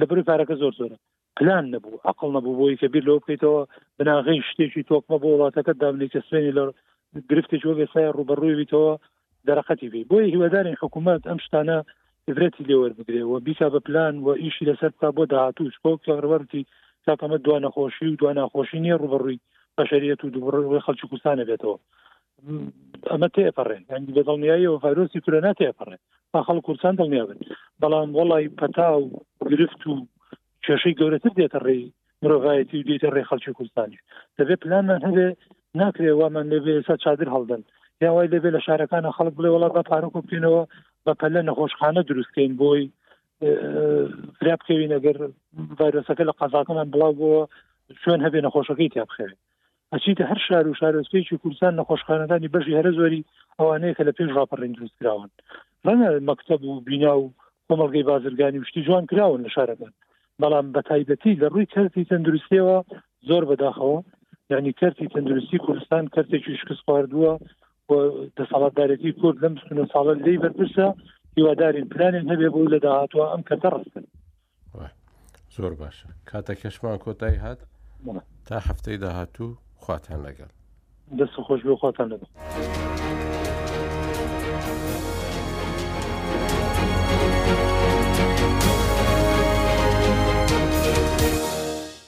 لە بروی پارەکە زۆر زۆرە پلان نەبوو عقل نەبوو بۆی کە بیر لەوە بکەیتەوە بناغی شتێکی تۆکمە بۆ وڵاتەکە دابنی کە سوێنی لە گرفتی جۆگەسای ڕوبەڕوویتەوە دەرەقەتی بی بۆی هیوادارین حکوومەت ئەم شتانە عبرەتی لێ وەربگرێ و بیکا بە پلان و ئیشی لەسەر بکە بۆ داهاتوش بۆ کەڕوەرتی تاقەمە دو نەخۆشی و دو ناخۆشی نیە ڕوبڕووی بەشریەت و دوڕوی خەڵکی کوردستانە بێتەوە ئەمە تێپەڕێ ینی بە دڵنیاییەوە ڤایرۆسی کورۆنا تێپەڕێ با خەڵ کوردستان دڵنیا بن بەڵام وڵی پەتا و گرفت و کێشەی گەورەتر دێتە ڕێی مرۆڤایەتی و دێتە ڕێ خەڵکی کوردستانیش دەبێت پلانمان هەبێ ناکرێ وامان لێبێ ئێستا چادر هەڵدەن یا وای لێبێ لە شارەکانە خەڵک بڵێ وڵات بە پارۆکۆ بکەینەوە بە پەلە نەخۆشخانە دروستکەین بۆی فریا بکەوین ئەگەر ڤایرۆسەکە لە قەزاکەمان بڵاو بۆ شوێن هەبێ نەخۆشەکەی تیا بخەوێت ئەچیتە هەر شار و شارۆچکەیەکی کوردستان نەخۆشخانەکانی بەشی هەرە زۆری ئەوانەیە کە لە پێش ڕاپەڕین دروست کراون ڕەنگە مەکتب و بینا و کۆمەلگەی بازرگانی وشتی جوان کراون لە شارەکان بەڵام بە تایبەتی لە ڕووی کەرتی تەندروستیەوە زۆر بەداخەوە یعنی کەرتی تەندروستی کوردستان کەرتێکی شکست خواردووە و دەسەڵاتدارێتی کورد لەم سنە ساڵە لی بەرپرسە هیوادارین پلانێن هەبێ بۆ لە داهاتوە ئەم کەتە ڕستن زۆر باشە کاتە کەشمان کۆتایی هات تا هەفتەی داهاتوو خواتان لەگەڵ دەست خۆش بۆ خۆتان لەگەڵ.